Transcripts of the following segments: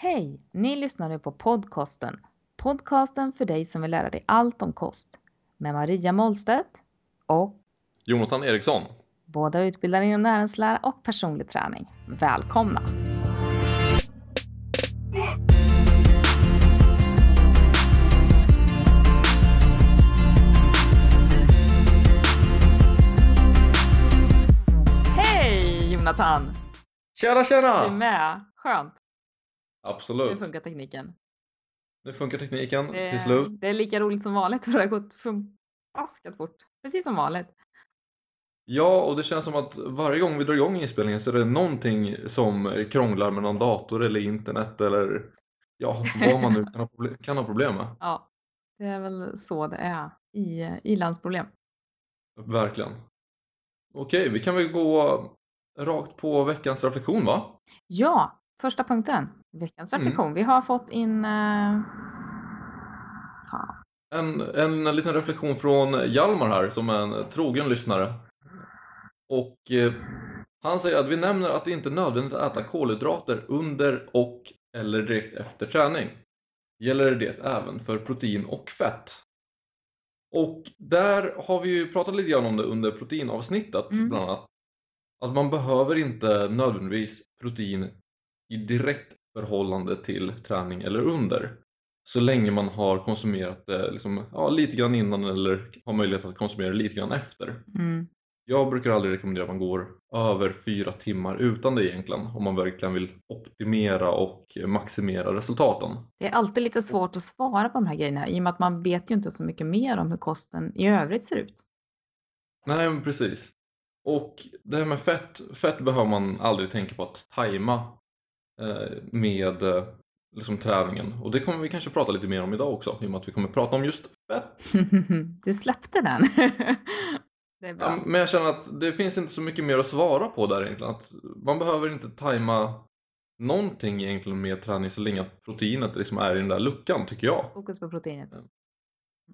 Hej! Ni lyssnar nu på podcasten. Podcasten för dig som vill lära dig allt om kost. Med Maria Målstedt och Jonathan Eriksson. båda utbildade inom näringslära och personlig träning. Välkomna! Hej Jonathan! Tjena, Du är tjena! med? Skönt. Nu Absolut. funkar tekniken. Nu funkar tekniken Det till slut. är, det är lika roligt som vanligt för det har gått förbaskat fort. Precis som vanligt. Ja, och det känns som att varje gång vi drar igång inspelningen så är det någonting som krånglar med någon dator eller internet eller ja, vad man nu kan ha problem, kan ha problem med. Ja, det är väl så det är i i-landsproblem. Verkligen. Okej, vi kan väl gå rakt på veckans reflektion va? Ja, första punkten. Veckans Mm. reflektion. Vi har fått in... Fan. En, en liten reflektion från Hjalmar här som är en trogen lyssnare. Och eh, han säger att vi nämner att det inte är nödvändigt att äta kolhydrater under och eller direkt efter träning. Gäller det även för protein och fett? Och där har vi ju pratat lite grann om det under proteinavsnittet Mm. bland annat. Att man behöver inte nödvändigtvis protein i direkt förhållande till träning eller under. Så länge man har konsumerat det liksom, ja, lite grann innan eller har möjlighet att konsumera lite grann efter. Mm. Jag brukar aldrig rekommendera att man går över fyra timmar utan det egentligen om man verkligen vill optimera och maximera resultaten. Det är alltid lite svårt att svara på de här grejerna i och med att man vet ju inte så mycket mer om hur kosten i övrigt ser ut. Nej men precis. Och det här med fett, fett behöver man aldrig tänka på att tajma med eh, liksom träningen. Och det kommer vi kanske prata lite mer om idag också i och med att vi kommer prata om just fett. Du släppte den. Ja, men jag känner att det finns inte så mycket mer att svara på där egentligen. Att man behöver inte tajma någonting egentligen med träning så länge att proteinet liksom är i den där luckan tycker jag. Fokus på proteinet.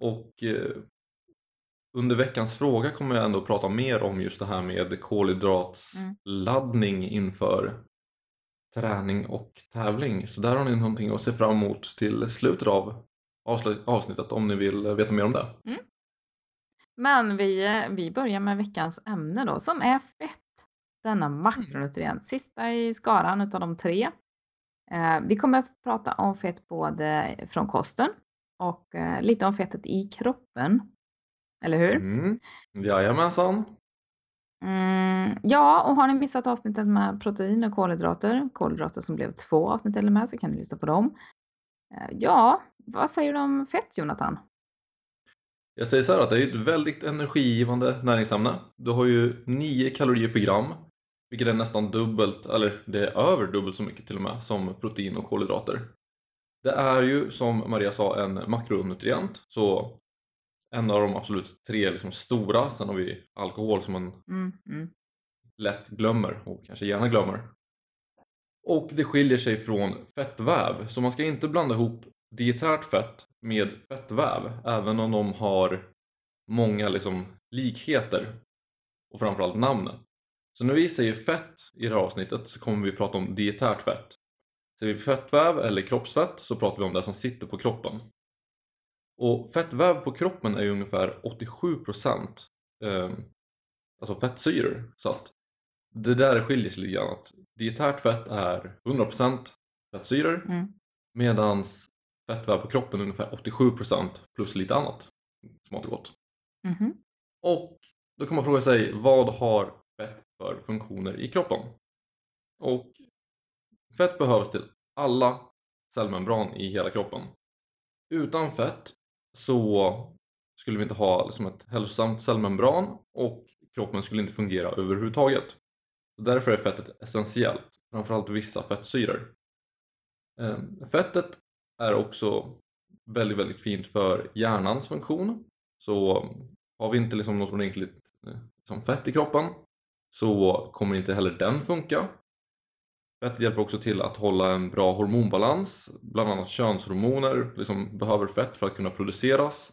Och eh, under veckans fråga kommer jag ändå prata mer om just det här med kolhydratsladdning inför träning och tävling. Så där har ni någonting att se fram emot till slutet av avsnittet om ni vill veta mer om det. Men vi, eh, vi börjar med veckans ämne då, som är fett. Denna makronutrient, sista i skaran utav de tre. Eh, vi kommer att prata om fett både från kosten och eh, lite om fettet i kroppen. Eller hur? Mm. Jajamensan. Mm, ja, och har ni missat avsnittet med protein och kolhydrater, kolhydrater som blev två avsnitt eller med, så kan ni lyssna på dem. Eh, ja, vad säger du om fett, Jonathan? Jag säger så här att det är ett väldigt energigivande näringsämne. Du har ju 9 kalorier per gram, vilket är nästan dubbelt, eller det är över dubbelt så mycket till och med, som protein och kolhydrater. Det är ju som Maria sa en makronutrient, så en av de absolut tre liksom stora. Sen har vi alkohol som man Mm, mm. lätt glömmer och kanske gärna glömmer. Och det skiljer sig från fettväv, så man ska inte blanda ihop dietärt fett med fettväv, även om de har många liksom likheter och framförallt namnet. Så när vi säger fett i det här avsnittet så kommer vi prata om dietärt fett. Säger vi fettväv eller kroppsfett så pratar vi om det som sitter på kroppen. Och fettväv på kroppen är ju ungefär 87% eh, alltså fettsyror. Så att det där skiljer sig lite grann. Att dietärt fett är 100% fettsyror Mm. medan fettväv på kroppen är ungefär 87% plus lite annat smått och gott. Mhm. Och då kan man fråga sig vad har fett för funktioner i kroppen? Och fett behövs till alla cellmembran i hela kroppen. Utan fett så skulle vi inte ha liksom ett hälsosamt cellmembran och kroppen skulle inte fungera överhuvudtaget. Så därför är fettet essentiellt, framförallt vissa fettsyror. Ehm, fettet är också väldigt, väldigt fint för hjärnans funktion. Så har vi inte liksom något ordentligt liksom fett i kroppen så kommer inte heller den funka. Fett hjälper också till att hålla en bra hormonbalans. Bland annat könshormoner liksom behöver fett för att kunna produceras.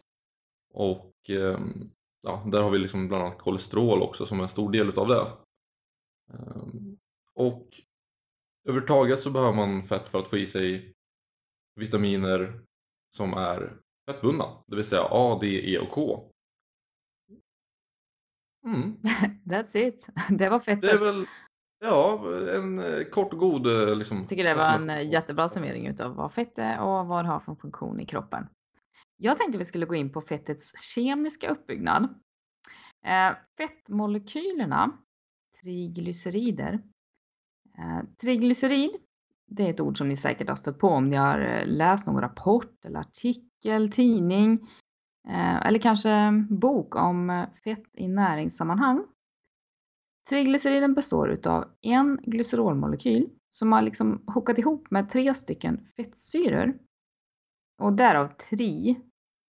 Och ehm, ja, där har vi liksom bland annat kolesterol också som är en stor del utav det. Ehm, Och Överhuvudtaget så behöver man fett för att få i sig vitaminer som är fettbundna, det vill säga A, D, E och K. Mm. That's it. Det var fettet. Det är väl ja, en eh, kort och god eh, liksom, Jag tycker det var en eh, jättebra summering utav vad fett är och vad det har för funktion i kroppen. Jag tänkte vi skulle gå in på fettets kemiska uppbyggnad. Fettmolekylerna, triglycerider. Triglycerid, det är ett ord som ni säkert har stött på om ni har läst någon rapport eller artikel, tidning eller kanske bok om fett i näringssammanhang. Triglyceriden består utav en glycerolmolekyl som har liksom hookat ihop med tre stycken fettsyror. Och därav tri,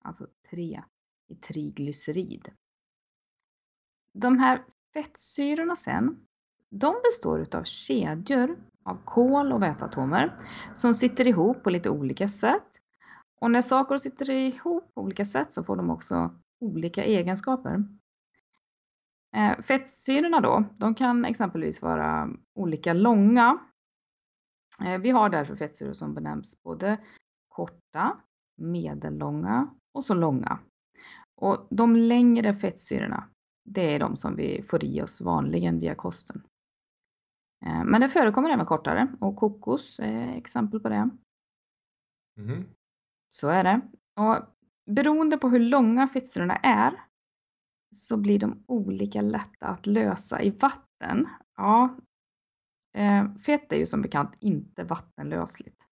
alltså tre i triglycerid. De här fettsyrorna sen, de består utav kedjor av kol och väteatomer som sitter ihop på lite olika sätt. Och när saker sitter ihop på olika sätt så får de också olika egenskaper. Eh, fettsyrorna då, de kan exempelvis vara olika långa. Eh, vi har därför fettsyror som benämns både korta, medellånga och så långa. Och de längre fettsyrorna, det är de som vi får i oss vanligen via kosten. Eh, men det förekommer även kortare och kokos är exempel på det. Mhm. Så är det. Och beroende på hur långa fettsyrorna är så blir de olika lätta att lösa i vatten. Ja, eh, fett är ju som bekant inte vattenlösligt.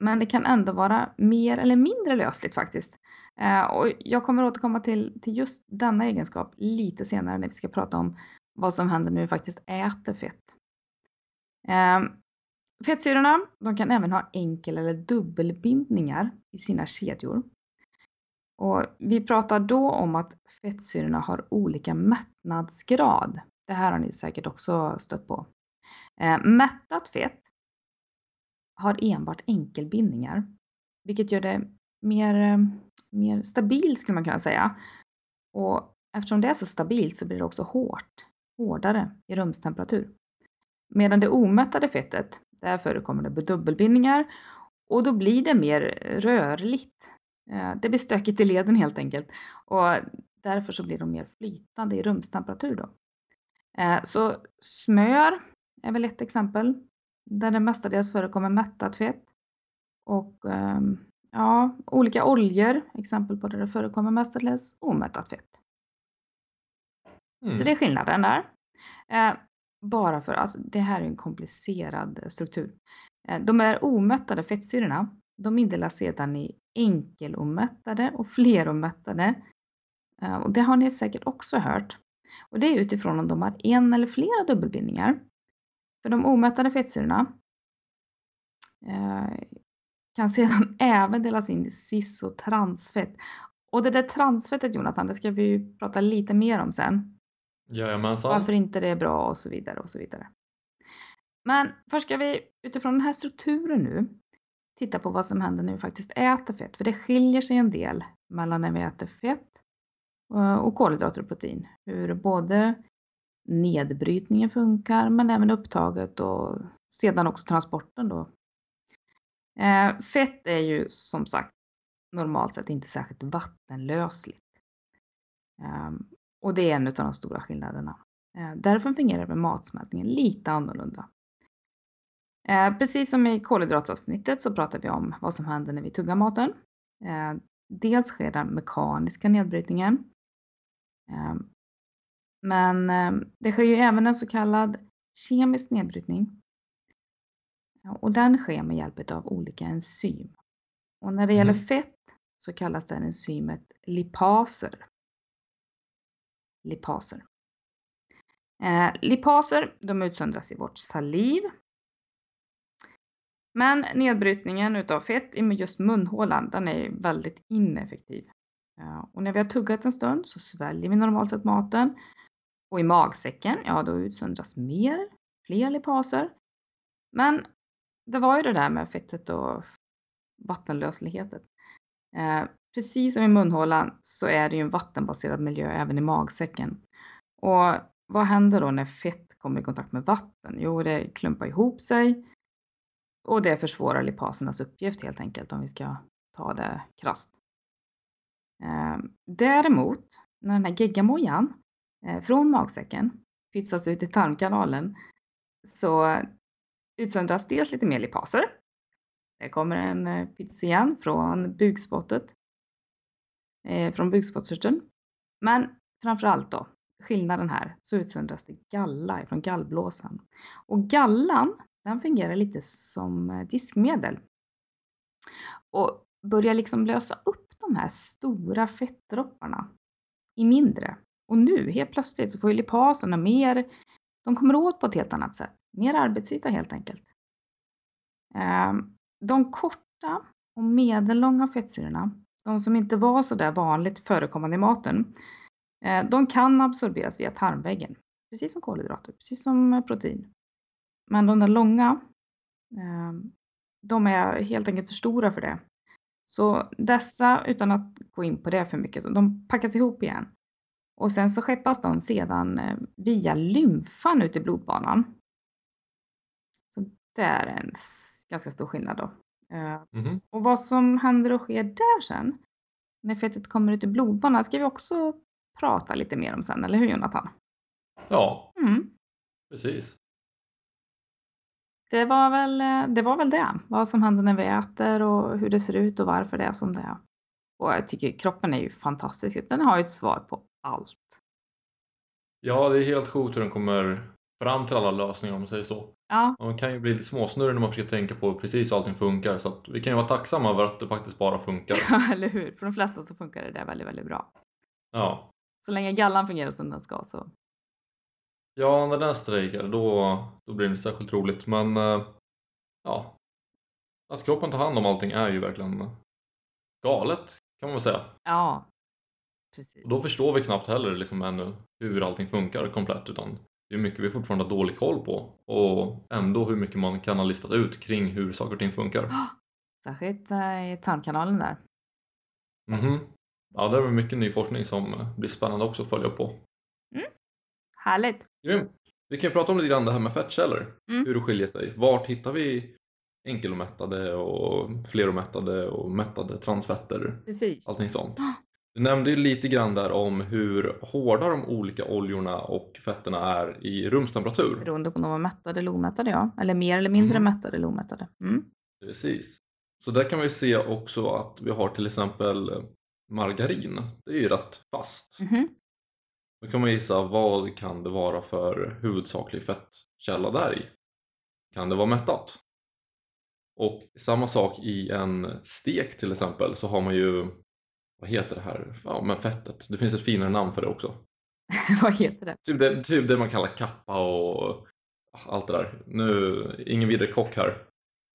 Men det kan ändå vara mer eller mindre lösligt faktiskt. Eh, och jag kommer återkomma till, till just denna egenskap lite senare när vi ska prata om vad som händer när vi faktiskt äter fett. Ehm, fettsyrorna de kan även ha enkel eller dubbelbindningar i sina kedjor. Och vi pratar då om att fettsyrorna har olika mättnadsgrad. Det här har ni säkert också stött på. Eh, mättat fett har enbart enkelbindningar, vilket gör det mer, eh, mer stabilt skulle man kunna säga. Och eftersom det är så stabilt så blir det också hårt, hårdare i rumstemperatur. Medan det omättade fettet, där förekommer det dubbelbindningar och då blir det mer rörligt. Eh, det blir stökigt i leden helt enkelt och därför så blir de mer flytande i rumstemperatur då. Eh, så smör är väl ett exempel där det mestadels förekommer mättat fett. Och ehm, ja, olika oljor, exempel på där det förekommer mestadels omättat fett. Mm. Så det är skillnaden där. Eh, bara för, alltså det här är en komplicerad struktur. Eh, de är omättade fettsyrorna, de indelas sedan i enkelomättade och fleromättade. Eh, och det har ni säkert också hört. Och det är utifrån om de har en eller flera dubbelbindningar. För de omättade fettsyrorna eh, kan sedan även delas in i cis och transfett. Och det där transfettet Jonathan, det ska vi ju prata lite mer om sen. Jajamensan. Varför inte det är bra och så vidare och så vidare. Men först ska vi utifrån den här strukturen nu titta på vad som händer när vi faktiskt äter fett. För det skiljer sig en del mellan när vi äter fett eh, och kolhydrater och protein. Hur både nedbrytningen funkar men även upptaget och sedan också transporten då. Eh, fett är ju som sagt normalt sett inte särskilt vattenlösligt. Ehm, och det är en av de stora skillnaderna. Eh, därför fungerar det med matsmältningen lite annorlunda. Eh, precis som i kolhydratavsnittet så pratar vi om vad som händer när vi tuggar maten. Eh, dels sker den mekaniska nedbrytningen. Eh, men eh, det sker ju även en så kallad kemisk nedbrytning. Ja, Och den sker med hjälp av olika enzym. Och när det gäller Mhm. fett så kallas det enzymet lipaser. Lipaser. Eh, lipaser de utsöndras i vårt saliv. Men nedbrytningen utav fett i just munhålan den är väldigt ineffektiv. Och när vi har tuggat en stund så sväljer vi normalt sett maten. Och i magsäcken, ja då utsöndras mer, fler lipaser. Men det var ju det där med fettet och vattenlösligheten. Eh, precis som i munhålan så är det ju en vattenbaserad miljö även i magsäcken. Och vad händer då när fett kommer i kontakt med vatten? Jo, det klumpar ihop sig och det försvårar lipasernas uppgift helt enkelt om vi ska ta det krasst. Eh, däremot, när den här geggamojan eh, från magsäcken pytsas ut i tarmkanalen så utsöndras dels lite mer lipaser. Det kommer en eh, pyts igen från bukspottet, från bukspottkörteln. Men framför allt då, skillnaden här, så utsöndras det galla från gallblåsan. Och gallan, den fungerar lite som eh, diskmedel. Och börjar liksom lösa upp de här stora fettdropparna i mindre. Och nu, helt plötsligt, så får ju lipaserna mer, de kommer åt på ett helt annat sätt. Mer arbetsyta helt enkelt. Ehm, de korta och medellånga fettsyrorna, de som inte var så där vanligt förekommande i maten, eh, de kan absorberas via tarmväggen. Precis som kolhydrater, precis som eh, protein. Men de där långa, ehm, de är helt enkelt för stora för det. Så dessa, utan att gå in på det för mycket, de packas ihop igen. Och sen så skeppas de sedan eh, via lymfan ut i blodbanan. Så det är en ganska stor skillnad då. Mm -hmm. Och vad som händer och sker där sen, när fettet kommer ut i blodbanan, ska vi också prata lite mer om sen, eller hur Jonathan? Ja, mm. precis. Det var, väl, eh, det var väl det, vad som händer när vi äter och hur det ser ut och varför det är som det är. Och jag tycker kroppen är ju fantastisk, den har ju ett svar på allt. Ja, det är helt sjukt hur den kommer fram till alla lösningar om man säger så. Ja. Man kan ju bli lite småsnurrig när man försöker tänka på precis hur allting funkar så att vi kan ju vara tacksamma över att det faktiskt bara funkar. Ja, eller hur? För de flesta så funkar det där väldigt, väldigt bra. Ja. Så länge gallan fungerar som den ska så. Ja, när den strejkar då, då blir det inte särskilt roligt men eh, ja, att kroppen tar hand om allting är ju verkligen galet kan man väl säga. Ja, precis. Och då förstår vi knappt heller liksom ännu hur allting funkar komplett utan hur mycket vi fortfarande har dålig koll på och ändå hur mycket man kan ha listat ut kring hur saker och ting funkar. Särskilt eh, i tarmkanalen där. Mhm. Ja, det är mycket ny forskning som blir spännande också att följa på. Härligt. Grymt. Vi kan prata om lite grann det här med fettkällor, mm. hur det skiljer sig. Vart hittar vi enkelomättade och fleromättade och mättade transfetter? Precis. Allting sånt. Du nämnde ju lite grann där om hur hårda de olika oljorna och fetterna är i rumstemperatur. Beroende på om de var mättade eller omättade ja. Eller mer eller mindre mm. mättade eller omättade. Mm. Precis. Så där kan vi se också att vi har till exempel margarin. Det är ju rätt fast. Mm. Då kan man gissa vad kan det vara för huvudsaklig fettkälla där i? Kan det vara mättat? Och samma sak i en stek till exempel så har man ju vad heter det här? Ja, men fettet. Det finns ett finare namn för det också. vad heter det? Typ, det? typ det man kallar kappa och allt det där. Nu, ingen vidare kock här.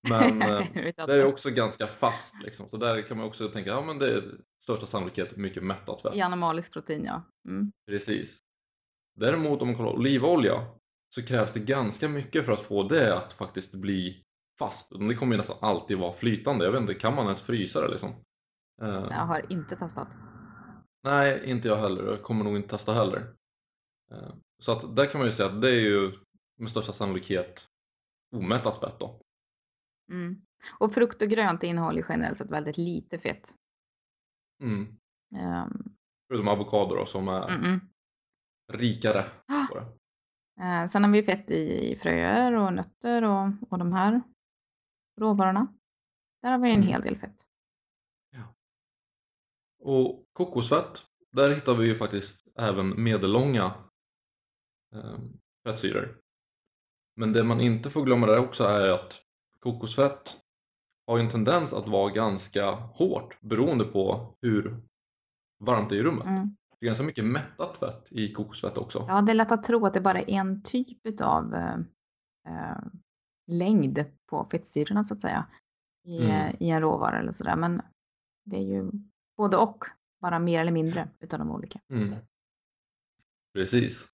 Men eh, det är också ganska fast liksom. Så där kan man också tänka, ja men det är största sannolikhet mycket mättat fett. I animalisk protein ja. Mm. Precis. Däremot om man kollar olivolja så krävs det ganska mycket för att få det att faktiskt bli fast. Det kommer ju nästan alltid vara flytande. Jag vet inte, kan man ens frysa det liksom? Eh, jag har inte testat. Nej, inte jag heller. Jag kommer nog inte testa heller. Eh, så att där kan man ju säga att det är ju med största sannolikhet omättat fett då. Mm. Och frukt och grönt innehåller generellt sett väldigt lite fett. Mm. Um. Förutom avokado då som är mm -mm. rikare på det. Uh, sen har vi fett i fröer och nötter och, och de här råvarorna. Där har vi en mm. hel del fett. Och kokosfett, där hittar vi ju faktiskt även medellånga eh, fettsyror. Men det man inte får glömma där också är att kokosfett har en tendens att vara ganska hårt beroende på hur varmt det är i rummet. Mm. Det är ganska mycket mättat fett i kokosfett också. Ja, det är lätt att tro att det bara är en typ av eh, eh, längd på fettsyrorna så att säga i, mm. i en råvara eller sådär. Men det är ju Både och, bara mer eller mindre utav de olika. Mm. Precis.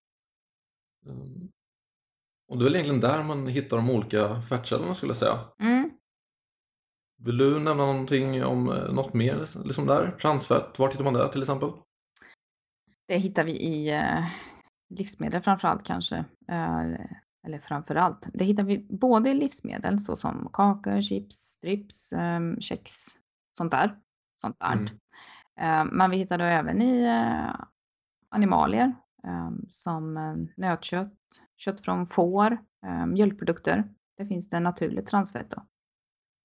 Och det är väl egentligen där man hittar de olika fettkällorna skulle jag säga. Mm. Vill du nämna någonting om eh, något mer liksom där? Transfett, var hittar man det till exempel? Det hittar vi i, eh, livsmedel framför allt kanske. Eh, eller framför allt. Det hittar vi både i livsmedel såsom kakor, chips, strips, eh, kex, sånt där. Sånt där. Mm. Eh, men vi hittar det även i eh, animalier eh, som nötkött, kött från får, eh, mjölkprodukter. Det finns det naturligt transfett då.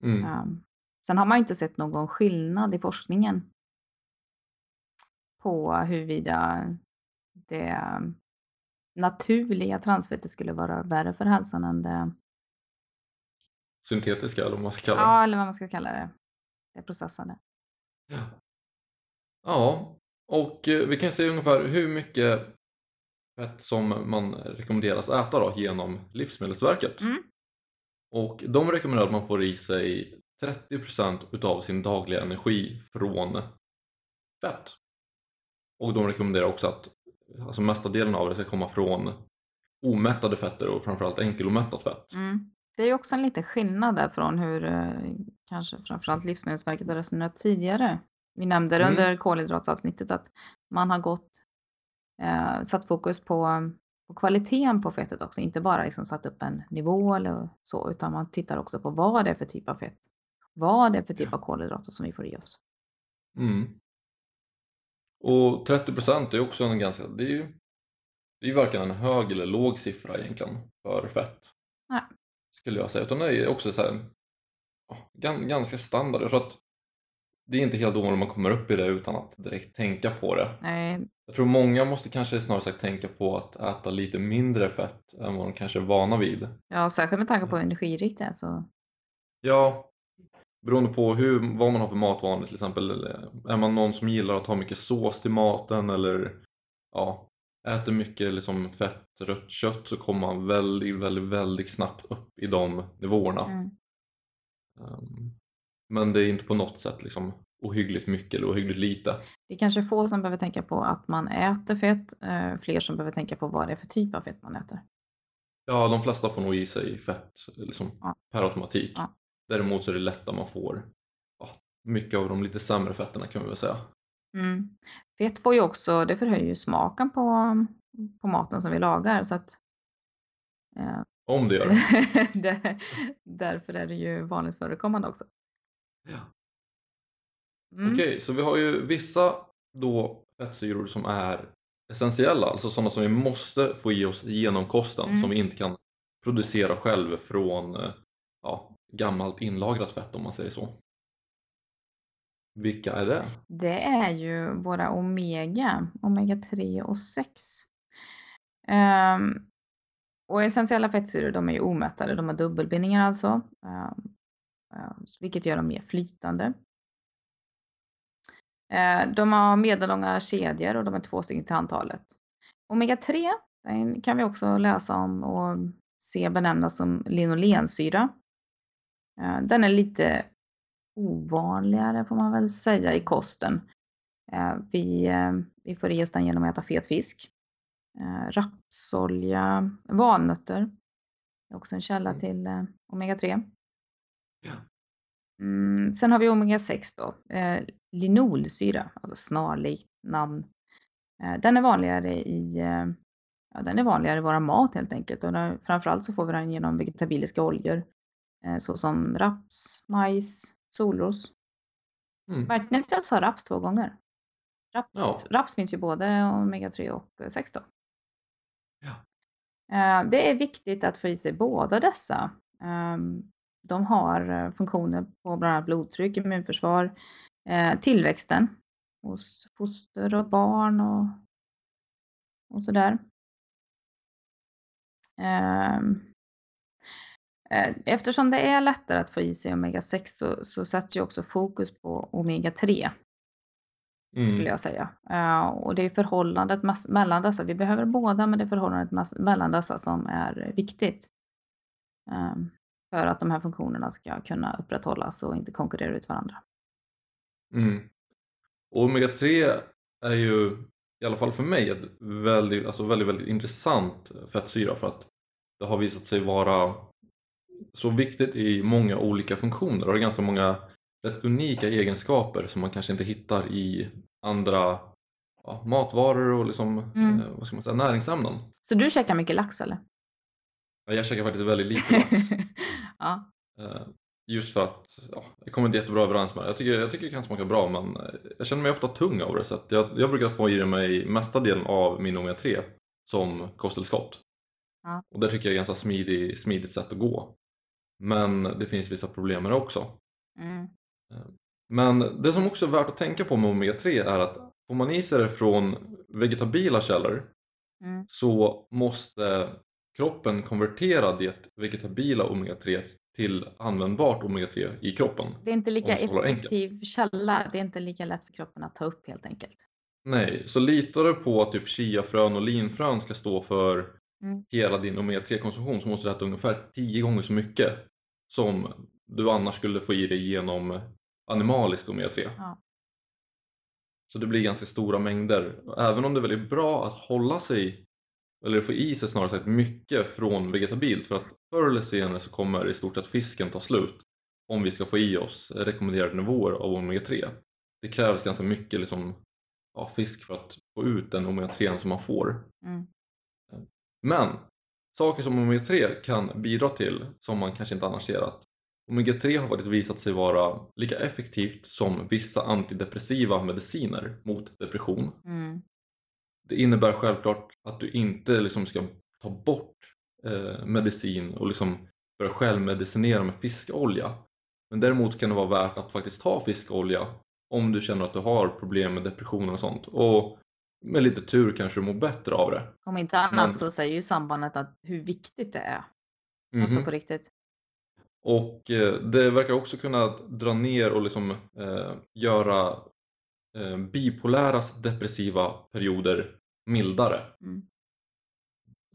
Mm. Um, sen har man inte sett någon skillnad i forskningen på huruvida det naturliga transfettet skulle vara värre för hälsan än det, Syntetiska eller vad man ska kalla det. ja eller vad man ska kalla det, det processade. Ja. Ja, och eh, vi kan se ungefär hur mycket som man rekommenderas äta då genom Livsmedelsverket. Mm. Och de rekommenderar att man får i sig 30% utav sin dagliga energi från fett. Och de rekommenderar också att alltså mesta delen av det ska komma från omättade fetter och framförallt enkelomättat fett. Mm. Det är ju också en liten skillnad där från hur eh, kanske framförallt Livsmedelsverket har resonerat tidigare. Vi nämnde det Mm. under kolhydratsavsnittet att man har gått eh, satt fokus på, på kvaliteten på fettet också, inte bara liksom satt upp en nivå eller så, utan man tittar också på vad det är för typ av fett. Vad det är för typ av kolhydrater som vi får i oss. Mm. Och 30% är också en ganska, det är ju det är varken en hög eller låg siffra egentligen för fett. Nej. Skulle jag säga, utan det är också så här, ganska standard. Jag tror att det är inte helt ovanligt man kommer upp i det utan att direkt tänka på det. Nej, Jag tror många måste kanske snarare sagt tänka på att äta lite mindre fett än vad de kanske är vana vid. ja, särskilt med tanke på hur energirikt det är så. Ja, beroende på hur, vad man har för matvanor till exempel. Är man någon som gillar att ha mycket sås till maten eller ja, äter mycket liksom fett, rött kött så kommer man väldigt, väldigt, väldigt snabbt upp i de nivåerna. Mm. Um, Men det är inte på något sätt liksom ohyggligt mycket eller ohyggligt lite. Det är kanske få som behöver tänka på att man äter fett, eh, fler som behöver tänka på vad det är för typ av fett man äter. Ja, de flesta får nog i sig fett liksom, Ja. per automatik. Ja. Däremot så är det lätt att man får ja, mycket av de lite sämre fetterna kan man väl säga. Mm. Fett får ju också, det förhöjer ju smaken på, på maten som vi lagar så att eh, Om det gör det. det, därför är det ju vanligt förekommande också. Mm. Okej, så vi har ju vissa då fettsyror som är essentiella, alltså sådana som vi måste få i oss genom kosten Mm. som vi inte kan producera själv från eh, ja, gammalt inlagrat fett om man säger så. Vilka är det? Det är ju våra omega, omega 3 och 6. Ehm, och essentiella fettsyror de är ju omättade, de har dubbelbindningar alltså. ehm, vilket gör dem mer flytande. Eh, de har medellånga kedjor och de är två stycken till antalet. Omega 3 den kan vi också läsa om och se benämnas som linolensyra. Eh, den är lite ovanligare får man väl säga i kosten. Vi, vi får i oss den genom att äta fet fisk. Rapsolja, valnötter är också en källa Mm. till eh, omega 3. Ja. Mm, sen har vi omega 6 då, eh, linolsyra, alltså snarlikt namn. Eh, den är vanligare i eh, ja, den är vanligare i våra mat helt enkelt och den, framförallt så får vi den genom vegetabiliska oljor eh, såsom raps, majs, solros. Mm. Verkligen sa raps två gånger. Raps, Ja. raps finns ju både omega 3 och eh, 6 då. Ja. Eh, Det är viktigt att få i sig båda dessa. Ehm, De har eh, funktioner på bland annat blodtryck, immunförsvar, eh, tillväxten hos foster och barn och, och sådär. Ehm, eh, Eftersom det är lättare att få i sig omega 6 så, så sätts ju också fokus på omega 3 skulle Mm. jag säga. Och det är förhållandet mellan dessa, vi behöver båda, men det är förhållandet mellan dessa som är viktigt. För att de här funktionerna ska kunna upprätthållas och inte konkurrera ut varandra. Mm. Och omega 3 är ju i alla fall för mig ett väldigt, alltså väldigt, väldigt intressant fettsyra för att det har visat sig vara så viktigt i många olika funktioner och det är ganska många rätt unika egenskaper som man kanske inte hittar i andra ja, matvaror och liksom, Mm. eh, vad ska man säga, näringsämnen. Så du käkar mycket lax eller? Ja, jag käkar faktiskt väldigt lite lax. Ja. Eh, just för att ja, jag kommer inte jättebra överens med det. Jag tycker, jag tycker det kan smaka bra men eh, jag känner mig ofta tung av det. Så jag, jag brukar få i mig mesta delen av min omega 3 som kosttillskott. Ja. Och det tycker jag är ett ganska smidig, smidigt sätt att gå. Men det finns vissa problem med det också. Mm. Men det som också är värt att tänka på med omega 3 är att får man i sig det från vegetabila källor Mm. så måste kroppen konvertera det vegetabila omega 3 till användbart omega 3 i kroppen. Det är inte lika enkelt. effektiv källa. Det är inte lika lätt för kroppen att ta upp helt enkelt. Nej, så litar du på att typ chiafrön och linfrön ska stå för Mm. hela din omega 3 konsumtion så måste du äta ungefär 10 gånger så mycket som du annars skulle få i dig genom animalisk omega 3. Ja. Så det blir ganska stora mängder. Även om det är väldigt bra att hålla sig eller få i sig snarare sagt mycket från vegetabilt för att förr eller senare så kommer i stort sett fisken ta slut om vi ska få i oss rekommenderade nivåer av omega 3. Det krävs ganska mycket liksom, ja, fisk för att få ut den omega 3 som man får. Mm. Men saker som omega 3 kan bidra till som man kanske inte annars ser att omega 3 har faktiskt visat sig vara lika effektivt som vissa antidepressiva mediciner mot depression. Mm. Det innebär självklart att du inte liksom ska ta bort eh, medicin och liksom börja självmedicinera med fiskolja. Men däremot kan det vara värt att faktiskt ta fiskolja om du känner att du har problem med depression och sånt. Och med lite tur kanske du mår bättre av det. Om inte annat Men- så säger ju sambandet att hur viktigt det är. Mhm. Alltså på riktigt. Och eh, det verkar också kunna dra ner och liksom eh, göra eh, bipoläras depressiva perioder mildare. Mm.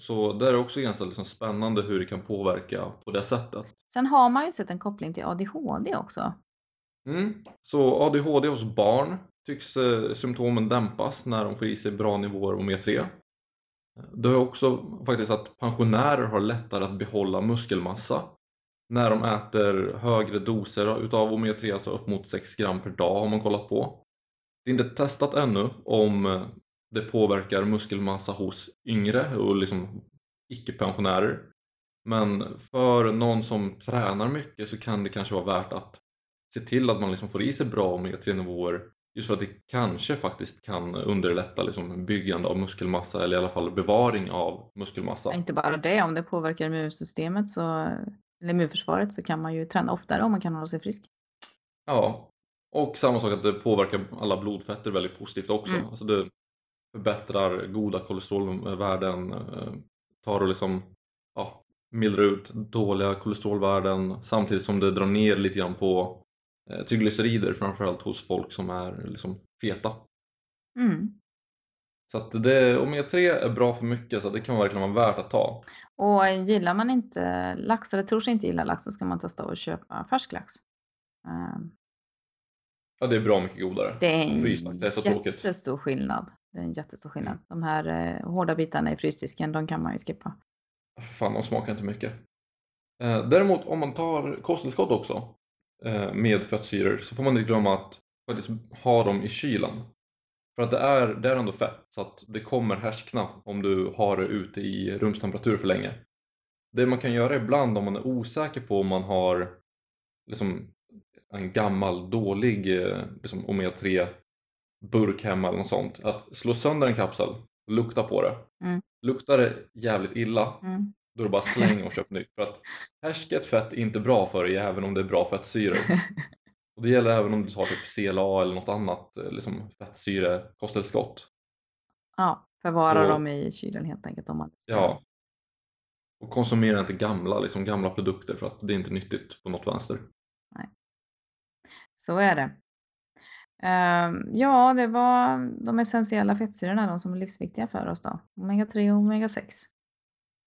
Så det är också ganska liksom spännande hur det kan påverka på det sättet. Sen har man ju sett en koppling till ADHD också. Mm. Så ADHD hos barn tycks eh, symptomen dämpas när de får i sig bra nivåer omega 3. Det har också faktiskt att pensionärer har lättare att behålla muskelmassa när de äter högre doser utav omega 3, alltså upp mot 6 gram per dag har man kollat på. Det är inte testat ännu om det påverkar muskelmassa hos yngre och liksom icke-pensionärer. Men för någon som tränar mycket så kan det kanske vara värt att se till att man liksom får i sig bra omega-3 nivåer just för att det kanske faktiskt kan underlätta liksom byggande av muskelmassa eller i alla fall bevaring av muskelmassa. Inte bara det, om det påverkar immunsystemet så, eller immunförsvaret så kan man ju träna oftare om man kan hålla sig frisk. Ja, och samma sak att det påverkar alla blodfetter väldigt positivt också. Mm. Alltså det förbättrar goda kolesterolvärden, eh, tar och liksom ja, mildrar ut dåliga kolesterolvärden samtidigt som det drar ner lite grann på eh, triglycerider framförallt hos folk som är liksom feta. Mm. Så att det, omega-3 är bra för mycket så det kan verkligen vara värt att ta. Och gillar man inte lax eller tror sig inte gilla lax så ska man testa att köpa färsk lax. Ja, det är bra mycket godare. Det är en Fryslax, det är så tråkigt. jättestor skillnad. Det är en jättestor skillnad. Mm. De här eh, hårda bitarna i frysdisken, de kan man ju skippa. Fan, de smakar inte mycket. Eh, däremot om man tar kosttillskott också eh, med fettsyror så får man inte glömma att faktiskt ha dem i kylen. För att det är, det är ändå fett så att det kommer härskna om du har det ute i rumstemperatur för länge. Det man kan göra ibland om man är osäker på om man har liksom en gammal dålig eh, liksom omega-3 burk hemma eller något sånt. Att slå sönder en kapsel, lukta på det. Mm. Luktar det jävligt illa Mm. då är det bara släng och köp nytt. För att härsket fett är inte bra för dig även om det är bra fettsyror. Och det gäller även om du tar typ CLA eller något annat eh, liksom fettsyre kosttillskott. Ja, förvara Så- dem i kylen helt enkelt om man ska. Ja. Och konsumera inte gamla, liksom gamla produkter för att det är inte nyttigt på något vänster. Så är det. Ehm, ja, det var de essentiella fettsyrorna, de som är livsviktiga för oss då. Omega-3 och omega-6.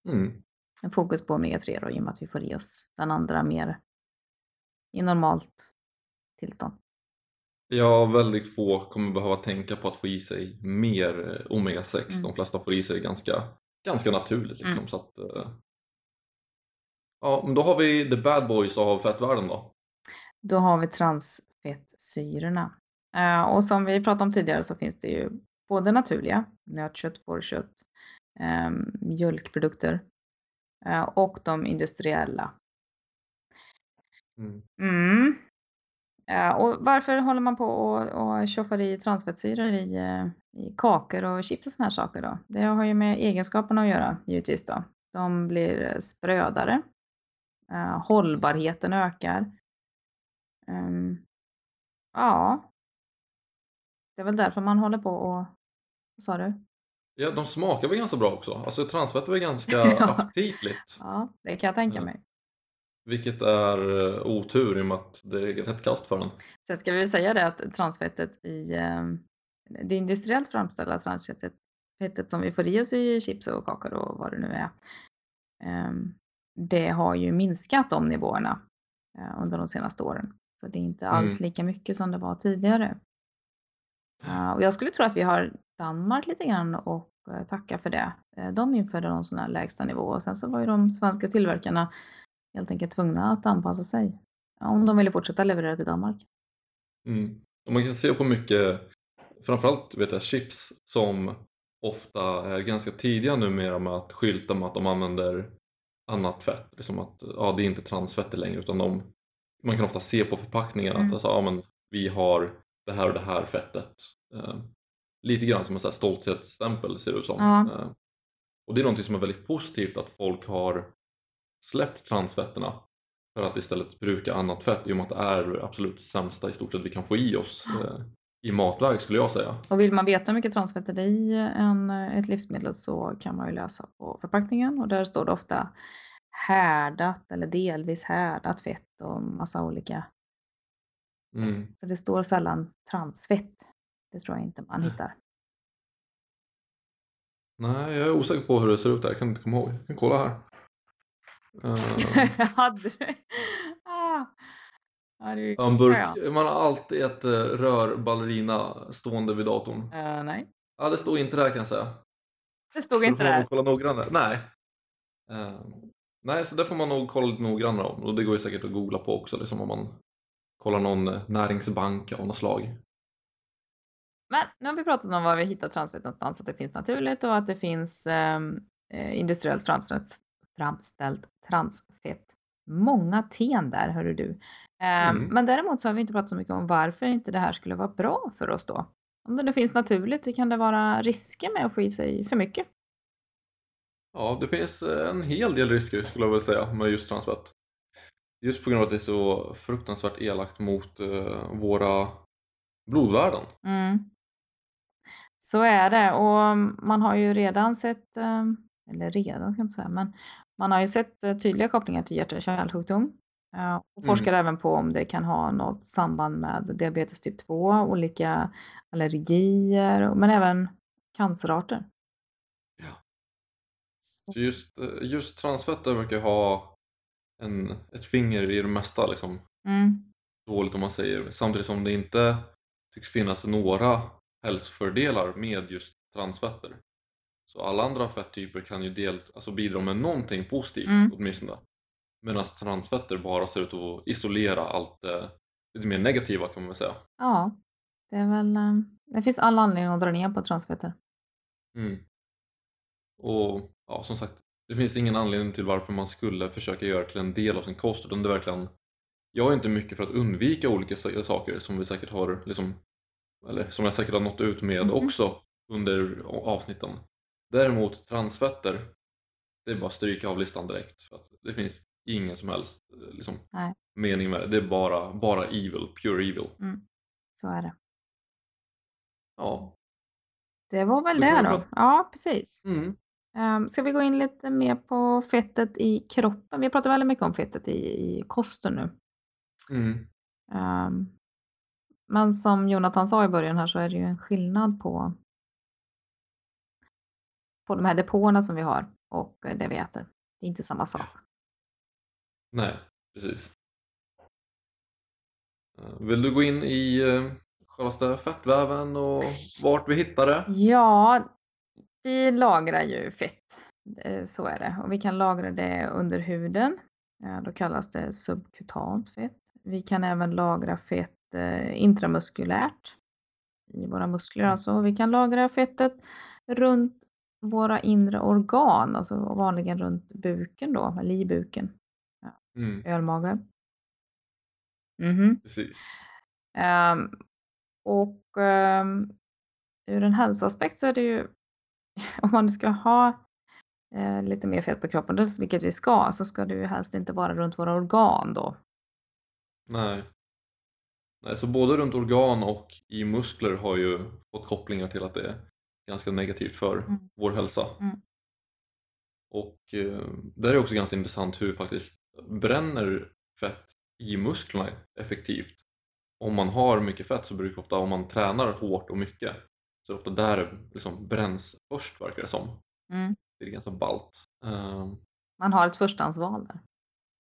Mm. En fokus på omega-3 då, i och med att vi får i oss den andra mer i normalt tillstånd. Ja, väldigt få kommer behöva tänka på att få i sig mer eh, omega-6. Mm. De flesta får i sig ganska, ganska naturligt. Liksom, Mm. så att, eh, ja, men då har vi the bad boys av fettvärlden då. Då har vi transfettsyrorna. Eh, och som vi pratade om tidigare så finns det ju både naturliga, nötkött, fårkött, eh, mjölkprodukter eh, och de industriella. Mm. Mm. Ja, och varför håller man på och, och tjoffar i transfettsyror i, eh, i kakor och chips och såna här saker då? Det har ju med egenskaperna att göra givetvis då. De blir sprödare. Hållbarheten ökar. Um, ja. Det är väl därför man håller på och... Vad sa du? Ja, de smakar väl ganska bra också. Alltså transfett är ganska Ja. aptitligt. Ja, det kan jag tänka mig. Vilket är eh, otur i och med att det är rätt kast för den. Sen ska vi säga det att transfettet i eh, det industriellt framställda transfettet fettet som vi får i oss i chips och kakor och vad det nu är. ehm, det har ju minskat de nivåerna eh, under de senaste åren. Så det är inte alls Mm. lika mycket som det var tidigare. Eh, och jag skulle tro att vi har Danmark lite grann och eh, tacka för det. Eh, de införde någon sån här lägsta nivå och sen så var ju de svenska tillverkarna helt enkelt tvungna att anpassa sig. Om de ville fortsätta leverera till Danmark. Mm. Och man kan se på mycket, framförallt vet jag, chips som ofta är ganska tidiga numera med att skylta med att de använder annat fett. Liksom att ja, det är inte transfetter längre utan de, man kan ofta se på förpackningen Mm. att alltså, ja, men vi har det här och det här fettet. Eh, lite grann som en stolthetsstämpel ser det ut som. Ja. Eh, och det är någonting som är väldigt positivt att folk har släppt transfetterna för att istället bruka annat fett i och med att det är det absolut sämsta i stort sett vi kan få i oss eh, i matväg skulle jag säga. Och vill man veta hur mycket transfett det är i en, ett livsmedel så kan man ju läsa på förpackningen och där står det ofta härdat eller delvis härdat fett och massa olika. Mm. Så det står sällan transfett. Det tror jag inte man hittar. Nej, jag är osäker på hur det ser ut där, jag kan inte komma ihåg. Jag kan kolla här. Hade du? Ah. Ja, det är burk, man har alltid ett eh, rör ballerina stående vid datorn. Eh, nej, Ja, det står inte där kan jag säga. det stod Så inte där. kolla noggrannare. Nej. Eh, nej, så det får man nog kolla lite noggrannare om. Och det går ju säkert att googla på också, liksom om man kollar någon eh, näringsbank av något slag. Men nu har vi pratat om var vi hittar transfett någonstans, att det finns naturligt och att det finns ehm, eh, industriellt framställt, framställt transfett. Många ten där, hörru du. Ehm, Mm. Men däremot så har vi inte pratat så mycket om varför inte det här skulle vara bra för oss då. Om det nu finns naturligt så kan det vara risker med att få i sig för mycket. Ja, det finns eh, en hel del risker skulle jag vilja säga med just transfett. Just på grund av att det är så fruktansvärt elakt mot eh, våra blodvärden. Mm. Så är det och man har ju redan sett, eh, eller redan ska jag inte säga, men man har ju sett eh, tydliga kopplingar till hjärt och kärlsjukdom. Och forskar även på om det kan ha något samband med diabetes typ 2, olika allergier, men även cancerarter. Just, eh, just transfetter verkar ha en, ett finger i det mesta liksom, mm, dåligt om man säger. Samtidigt som det inte tycks finnas några hälsofördelar med just transfetter. Så alla andra fetttyper kan ju del, alltså bidra med någonting positivt Mm. åtminstone. Medan transfetter bara ser ut att isolera allt det lite mer negativa kan man väl säga. ja, det är väl, eh, det finns all anledning att dra ner på transfetter. Mm. Och ja, som sagt, det finns ingen anledning till varför man skulle försöka göra det till en del av sin kost. Utan det är verkligen, jag är inte mycket för att undvika olika sa- saker som vi säkert har, liksom, eller som jag säkert har nått ut med Mhm. också under avsnitten. Däremot transfetter, det är bara att stryka av listan direkt. För det finns ingen som helst eh, liksom, mening med det. Det är bara, bara evil, pure evil. Så är det. Ja. Det var väl det vi då. Ja, precis. Mm. Um, ska vi gå in lite mer på fettet i kroppen? Vi pratar väldigt mycket om fettet i, i kosten nu. Mm. Ehm, men som Jonathan sa i början här så är det ju en skillnad på, på de här depåerna som vi har och det vi äter. Det är inte samma sak. Nej, precis. Eh, Vill du gå in i eh, självaste fettväven och vart vi hittar det? Ja, vi lagrar ju fett. Så är det. Och vi kan lagra det under huden. Ja, Då kallas det subkutant fett. Vi kan även lagra fett eh, intramuskulärt. i våra muskler. Alltså vi kan lagra fettet runt våra inre organ, alltså vanligen runt buken då, eller i buken. Ja. Mm, Ölmage. Mhm. precis. Ehm, och ehm, ur en hälsoaspekt så är det ju, om man ska ha eh, lite mer fett på kroppen, vilket vi ska, så ska det ju helst inte vara runt våra organ då. Nej. Nej, så både runt organ och i muskler har ju fått kopplingar till att det är ganska negativt för Mm. vår hälsa. Mm. Och eh, där är också ganska intressant hur faktiskt bränner fett i musklerna effektivt. Om man har mycket fett så brukar ofta, om man tränar hårt och mycket, så är det ofta där det liksom bränns först verkar det som. Mm. Det är ganska ballt. Ehm, Man har ett förstahandsval där.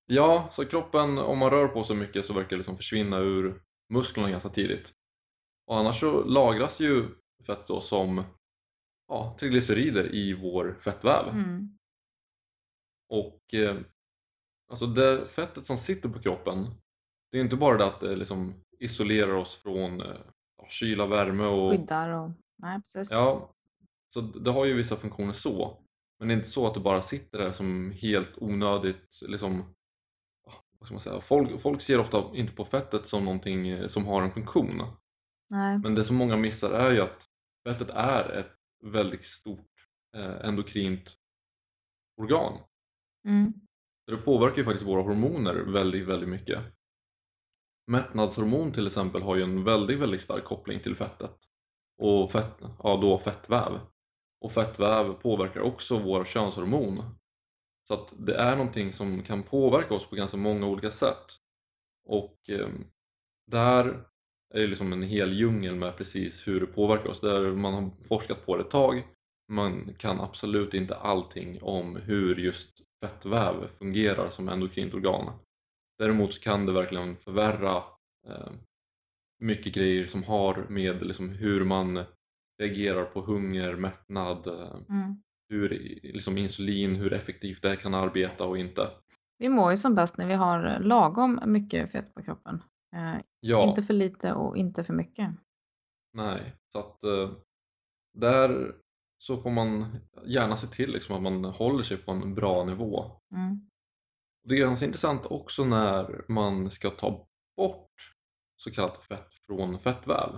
Ja, så kroppen, om man rör på sig mycket så verkar det liksom försvinna ur musklerna ganska tidigt. Och annars så lagras ju fett då som ja, triglycerider i vår fettväv. Mm. Och eh, alltså det fettet som sitter på kroppen, det är inte bara det att det liksom isolerar oss från eh, kyla, värme och... Skyddar och... Nej, precis. Ja, så det har ju vissa funktioner så. Men det är inte så att det bara sitter där som helt onödigt liksom... ja, Vad ska man säga? Folk, folk ser ofta inte på fettet som någonting eh, som har en funktion. Nej. Men det som många missar är ju att fettet är ett väldigt stort eh, endokrint organ. Mm. Så det påverkar ju faktiskt våra hormoner väldigt, väldigt mycket. Mättnadshormon till exempel har ju en väldigt, väldigt stark koppling till fettet. Och fett, ja då fettväv. Och fettväv påverkar också vår könshormon. Så att det är någonting som kan påverka oss på ganska många olika sätt. Och eh, där är det liksom en hel djungel med precis hur det påverkar oss. Där man har forskat på det ett tag. Man kan absolut inte allting om hur just fettväv fungerar som endokrint organ. Däremot kan det verkligen förvärra eh, mycket grejer som har med liksom hur man reagerar på hunger, mättnad, eh, Mm. hur liksom insulin, hur effektivt det kan arbeta och inte. Vi mår ju som bäst när vi har lagom mycket fett på kroppen. Eh, Ja, Inte för lite och inte för mycket. nej, så att eh, där så får man gärna se till liksom att man håller sig på en bra nivå. Mm. Det är ganska intressant också när man ska ta bort så kallat fett från fettväv.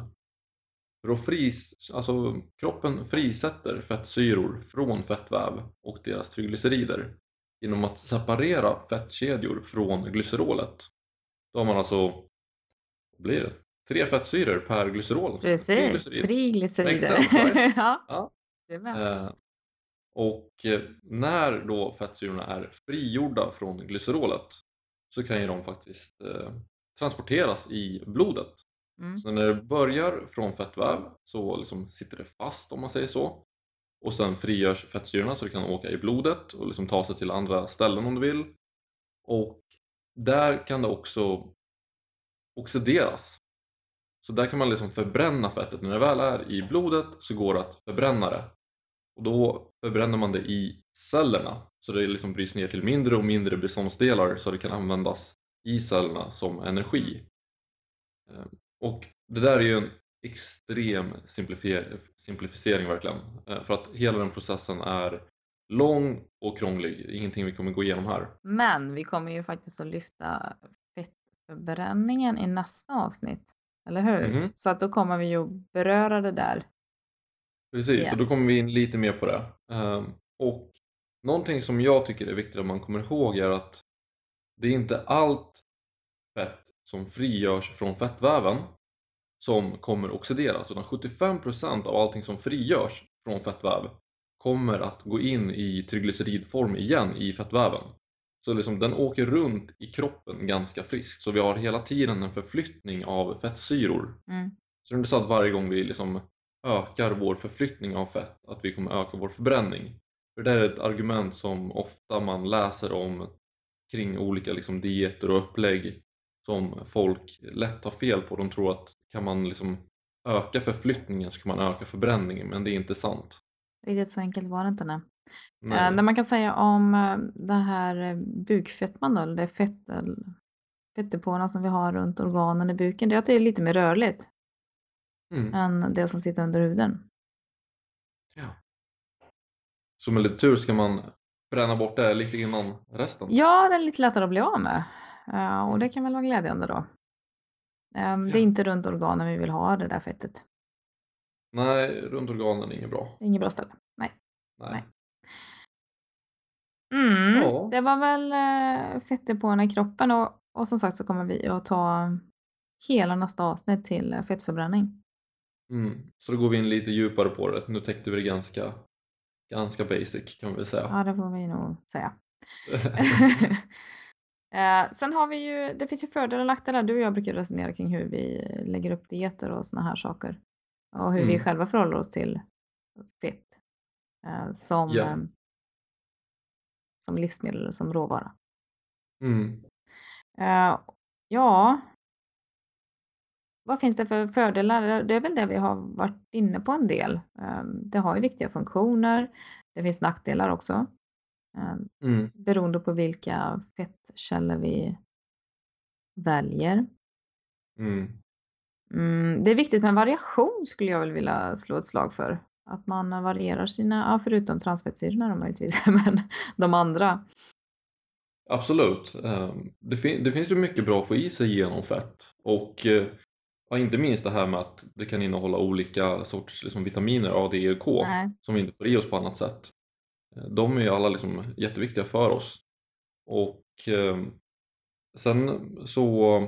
För då fris, alltså kroppen frisätter fettsyror från fettväv och deras triglycerider genom att separera fettkedjor från glycerolet. Då har man alltså, blir det? Tre fettsyror per glycerol. Precis, triglycerider. sense, right? ja, Ja. Eh, och eh, när då fettsyrorna är frigjorda från glycerolet så kan ju de faktiskt eh, transporteras i blodet. Mm. Så när det börjar från fettväv så liksom sitter det fast om man säger så. Och sen frigörs fettsyrorna så det kan åka i blodet och liksom ta sig till andra ställen om du vill. Och där kan det också oxideras. Så där kan man liksom förbränna fettet. När det väl är i blodet så går det att förbränna det. Och då förbränner man det i cellerna. Så det liksom bryts ner till mindre och mindre beståndsdelar så det kan användas i cellerna som energi. Eh, Och det där är ju en extrem simplifier- simplificering verkligen. Eh, För att hela den processen är lång och krånglig. Ingenting vi kommer gå igenom här. Men vi kommer ju faktiskt att lyfta fettförbränningen i nästa avsnitt. Eller hur? Mhm. Så att då kommer vi ju beröra det där. Precis, Ja. så då kommer vi in lite mer på det. Ehm, Och någonting som jag tycker är viktigt att man kommer ihåg är att det är inte allt fett som frigörs från fettväven som kommer oxideras utan 75% av allting som frigörs från fettväv kommer att gå in i triglyceridform igen i fettväven. Så liksom den åker runt i kroppen ganska friskt så vi har hela tiden en förflyttning av fettsyror. Mm. Så det är inte så att varje gång vi liksom ökar vår förflyttning av fett att vi kommer öka vår förbränning. För det är ett argument som ofta man läser om kring olika liksom dieter och upplägg som folk lätt tar fel på. De tror att kan man liksom öka förflyttningen så kan man öka förbränningen men det är inte sant. Riktigt så enkelt var det inte. Nej. Nej. Eh, det man kan säga om eh, det här eh, bukfettman då, eller fett, fettdepåerna som vi har runt organen i buken, det är att det är lite mer rörligt. Mm. än det som sitter under huden. Ja. Så med lite tur ska man bränna bort det lite innan resten? Ja, det är lite lättare att bli av med. Och det kan väl vara glädjande då. Um, Det är Ja. inte runt organen vi vill ha det där fettet. Nej, runt organen är inget bra. Inget bra ställe. Nej. Nej. Nej. Mm, Ja. Det var väl uh, fettdepåerna i kroppen och, och som sagt så kommer vi att ta hela nästa avsnitt till uh, fettförbränning. Mm. Så då går vi in lite djupare på det. Nu täckte vi det ganska, ganska basic kan vi säga. Ja, det får vi nog säga. Eh, sen har vi ju, det finns ju fördelar och nackdelar. Du och jag brukar resonera kring hur vi lägger upp dieter och såna här saker. Och hur vi Mm. själva förhåller oss till fett eh, som, Ja. eh, som livsmedel som råvara. Mm. Eh, ja, vad finns det för fördelar? Det är väl det vi har varit inne på en del. Eh, det har ju viktiga funktioner. Det finns nackdelar också. Eh, Mm. beroende på vilka fettkällor vi väljer. Mm. Mm, det är viktigt med variation skulle jag väl vilja slå ett slag för. Att man varierar sina, ja, förutom transfettsyrorna då möjligtvis, men de andra. Absolut. Ehm, Det, fin- det finns ju mycket bra att få i sig genom fett. Och eh, ja, inte minst det här med att det kan innehålla olika sorters liksom, vitaminer, A, D och K, Nej. som vi inte får i oss på annat sätt. De är ju alla liksom jätteviktiga för oss. Och eh, sen så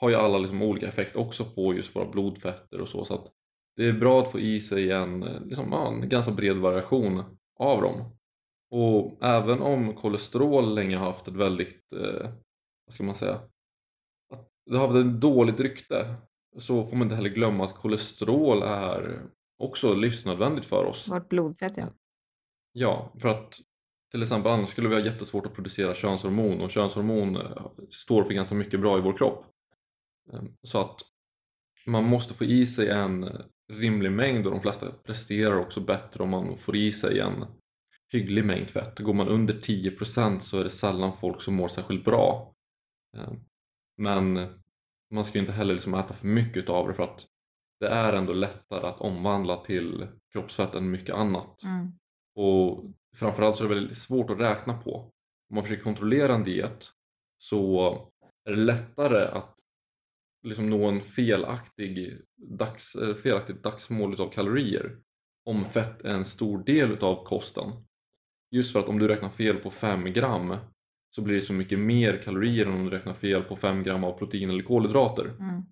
har ju alla liksom olika effekt också på just våra blodfetter och så. Så att det är bra att få i sig en, liksom, ja, en ganska bred variation av dem. Och även om kolesterol länge har haft ett väldigt, eh, vad ska man säga, att det har haft ett dåligt rykte så får man inte heller glömma att kolesterol är också livsnödvändigt för oss. Vårt blodfett ja. Ja, för att till exempel annars skulle vi ha jättesvårt att producera könshormon och könshormon eh, står för ganska mycket bra i vår kropp. Ehm, så att man måste få i sig en eh, rimlig mängd och de flesta presterar också bättre om man får i sig en hygglig mängd fett. Går man under 10% så är det sällan folk som mår särskilt bra. Ehm, men man ska ju inte heller liksom äta för mycket av det för att det är ändå lättare att omvandla till kroppsfett än mycket annat. Mm. Och framförallt så är det väldigt svårt att räkna på. Om man försöker kontrollera en diet så är det lättare att liksom nå en felaktig dags, eh, felaktigt dagsmål utav kalorier om fett är en stor del utav kosten. Just för att om du räknar fel på 5 gram så blir det så mycket mer kalorier än om du räknar fel på 5 gram av protein eller kolhydrater. Mm.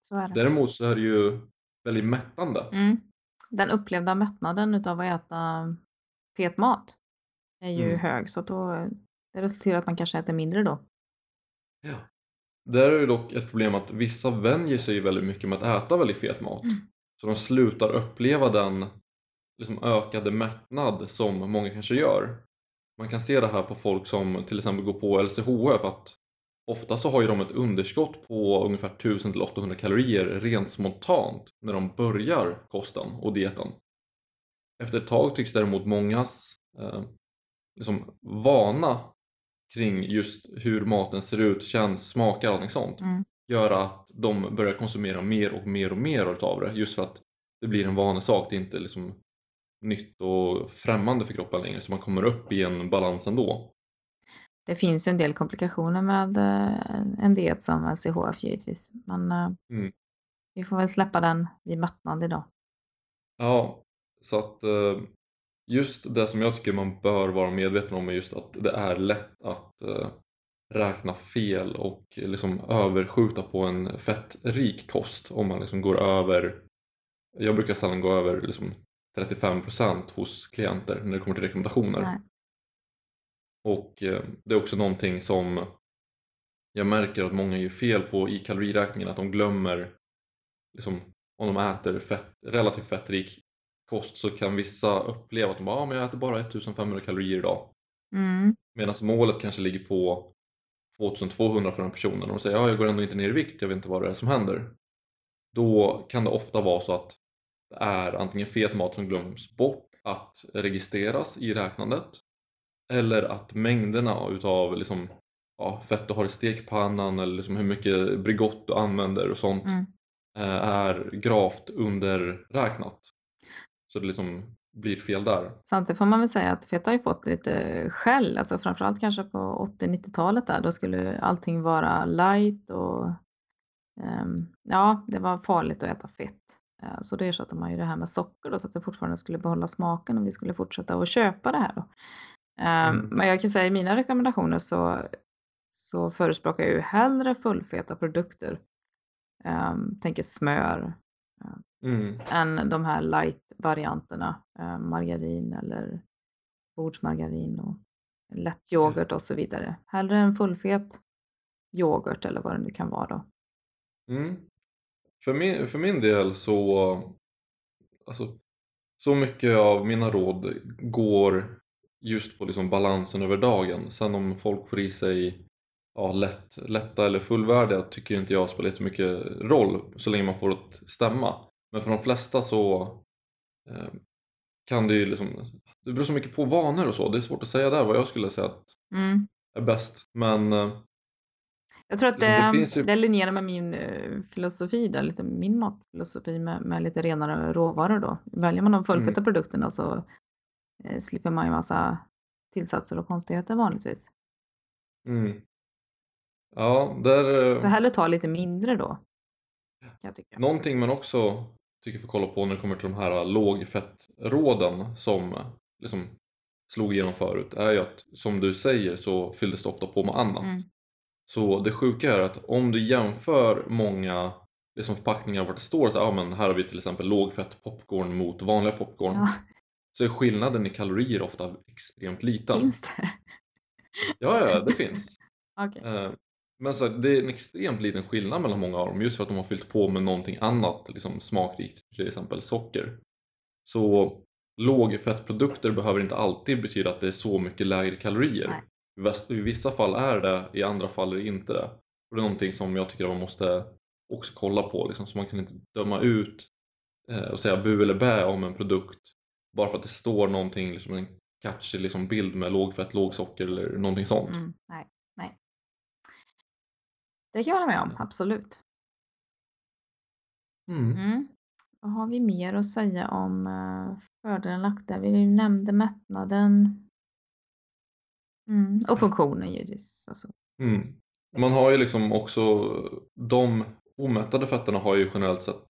Så. Däremot så är det ju väldigt mättande. Mm. Den upplevda mättnaden utav att äta fet mat är ju Mm. hög så att då det resulterar att man kanske äter mindre då. Ja. Där är det dock ett problem att vissa vänjer sig väldigt mycket med att äta väldigt fet mat. Mm. Så de slutar uppleva den liksom ökade mättnad som många kanske gör. Man kan se det här på folk som till exempel går på LCHF att ofta så har ju de ett underskott på ungefär 1000-800 kalorier rent spontant när de börjar kosten och dieten. Efter ett tag tycks däremot mångas eh, liksom vana kring just hur maten ser ut, känns, smakar och allting sånt Mm. göra att de börjar konsumera mer och mer och mer utav det just för att det blir en vanesak, det är inte liksom nytt och främmande för kroppen längre så man kommer upp i en balans ändå. Det finns en del komplikationer med eh, en diet som LCHF givetvis. Men eh, Mm. vi får väl släppa den i mättnad idag. Ja, så att eh, just det som jag tycker man bör vara medveten om är just att det är lätt att räkna fel och liksom överskjuta på en fettrik kost om man liksom går över jag brukar sällan gå över liksom 35% hos klienter när det kommer till rekommendationer. Nej. Och eh, det är också någonting som jag märker att många gör fel på i kaloriräkningen, att de glömmer liksom, om de äter fett, relativt fettrik kost så kan vissa uppleva att de bara, ah, men jag äter bara 1500 kalorier idag. Mm. Medan målet kanske ligger på 2200 för den personen och de säger, ja jag går ändå inte ner i vikt, jag vet inte vad det är som händer. Då kan det ofta vara så att det är antingen fet mat som glöms bort att registreras i räknandet eller att mängderna utav liksom, ja, fett du har i stekpannan eller liksom hur mycket Bregott du använder och sånt Mm. eh, är gravt underräknat. Så det liksom blir fel där. Samtidigt får man väl säga att feta har ju fått lite skäll, alltså framförallt kanske på 80-90-talet där, då skulle allting vara light och ehm, ja, det var farligt att äta fett. Eh, så då ersatte man ju det här med socker då, så att det fortfarande skulle behålla smaken och vi skulle fortsätta att köpa det här då. Ehm, Mm. Men jag kan säga i mina rekommendationer så, så förespråkar jag ju hellre fullfeta produkter, um, tänker smör, Mm. än de här light-varianterna, eh, margarin eller bordsmargarin och lätt yoghurt och så vidare. Hellre en fullfet yoghurt eller vad det nu kan vara då. Mm. För, min, för min del så, alltså, så mycket av mina råd går just på liksom balansen över dagen. Sen om folk får i sig ja, lätt, lätta eller fullvärdiga tycker inte jag spelar så mycket roll så länge man får det att stämma. Men för de flesta så eh, kan det ju liksom, det beror så mycket på vanor och så. Det är svårt att säga där vad jag skulle säga att Mm. är bäst. Men eh, Jag tror att Liksom, det det, finns ju- det linjerar med min eh, filosofi där, lite min matfilosofi med, med lite renare råvaror då. Väljer man de fullfeta Mm. produkterna så eh, slipper man ju massa tillsatser och konstigheter vanligtvis. mm. Ja, där, Så eh, hellre ta lite mindre då. Kan någonting man också tycker får kolla på när det kommer till de här lågfettråden som liksom slog igenom förut är ju att som du säger så fylldes det ofta på med annat. Mm. Så det sjuka är att om du jämför många liksom förpackningar vart det står så här, ja, men här har vi till exempel lågfett popcorn mot vanliga popcorn Ja, så är skillnaden i kalorier ofta extremt liten. finns det? Ja, ja, det finns. Okej. Eh, Men så det är en extremt liten skillnad mellan många av dem just för att de har fyllt på med någonting annat, liksom smakrikt, till exempel socker. Så lågfettprodukter behöver inte alltid betyda att det är så mycket lägre kalorier. I vissa fall är det, i andra fall är det inte det. Och det är någonting som jag tycker att man måste också kolla på, liksom, så man kan inte döma ut eh, och säga bu eller bä om en produkt bara för att det står någonting, liksom en catchy liksom, bild med lågfett, lågsocker eller någonting sånt. Mm, nej, nej. Det kan jag hålla med om, absolut. Mm. Mm. Vad har vi mer att säga om uh, fördelar och nackdelar? Vi nämnde mättnaden. Mm. Och funktionen givetvis. Alltså. Mm. Man har ju liksom också de omättade fetterna har ju generellt sett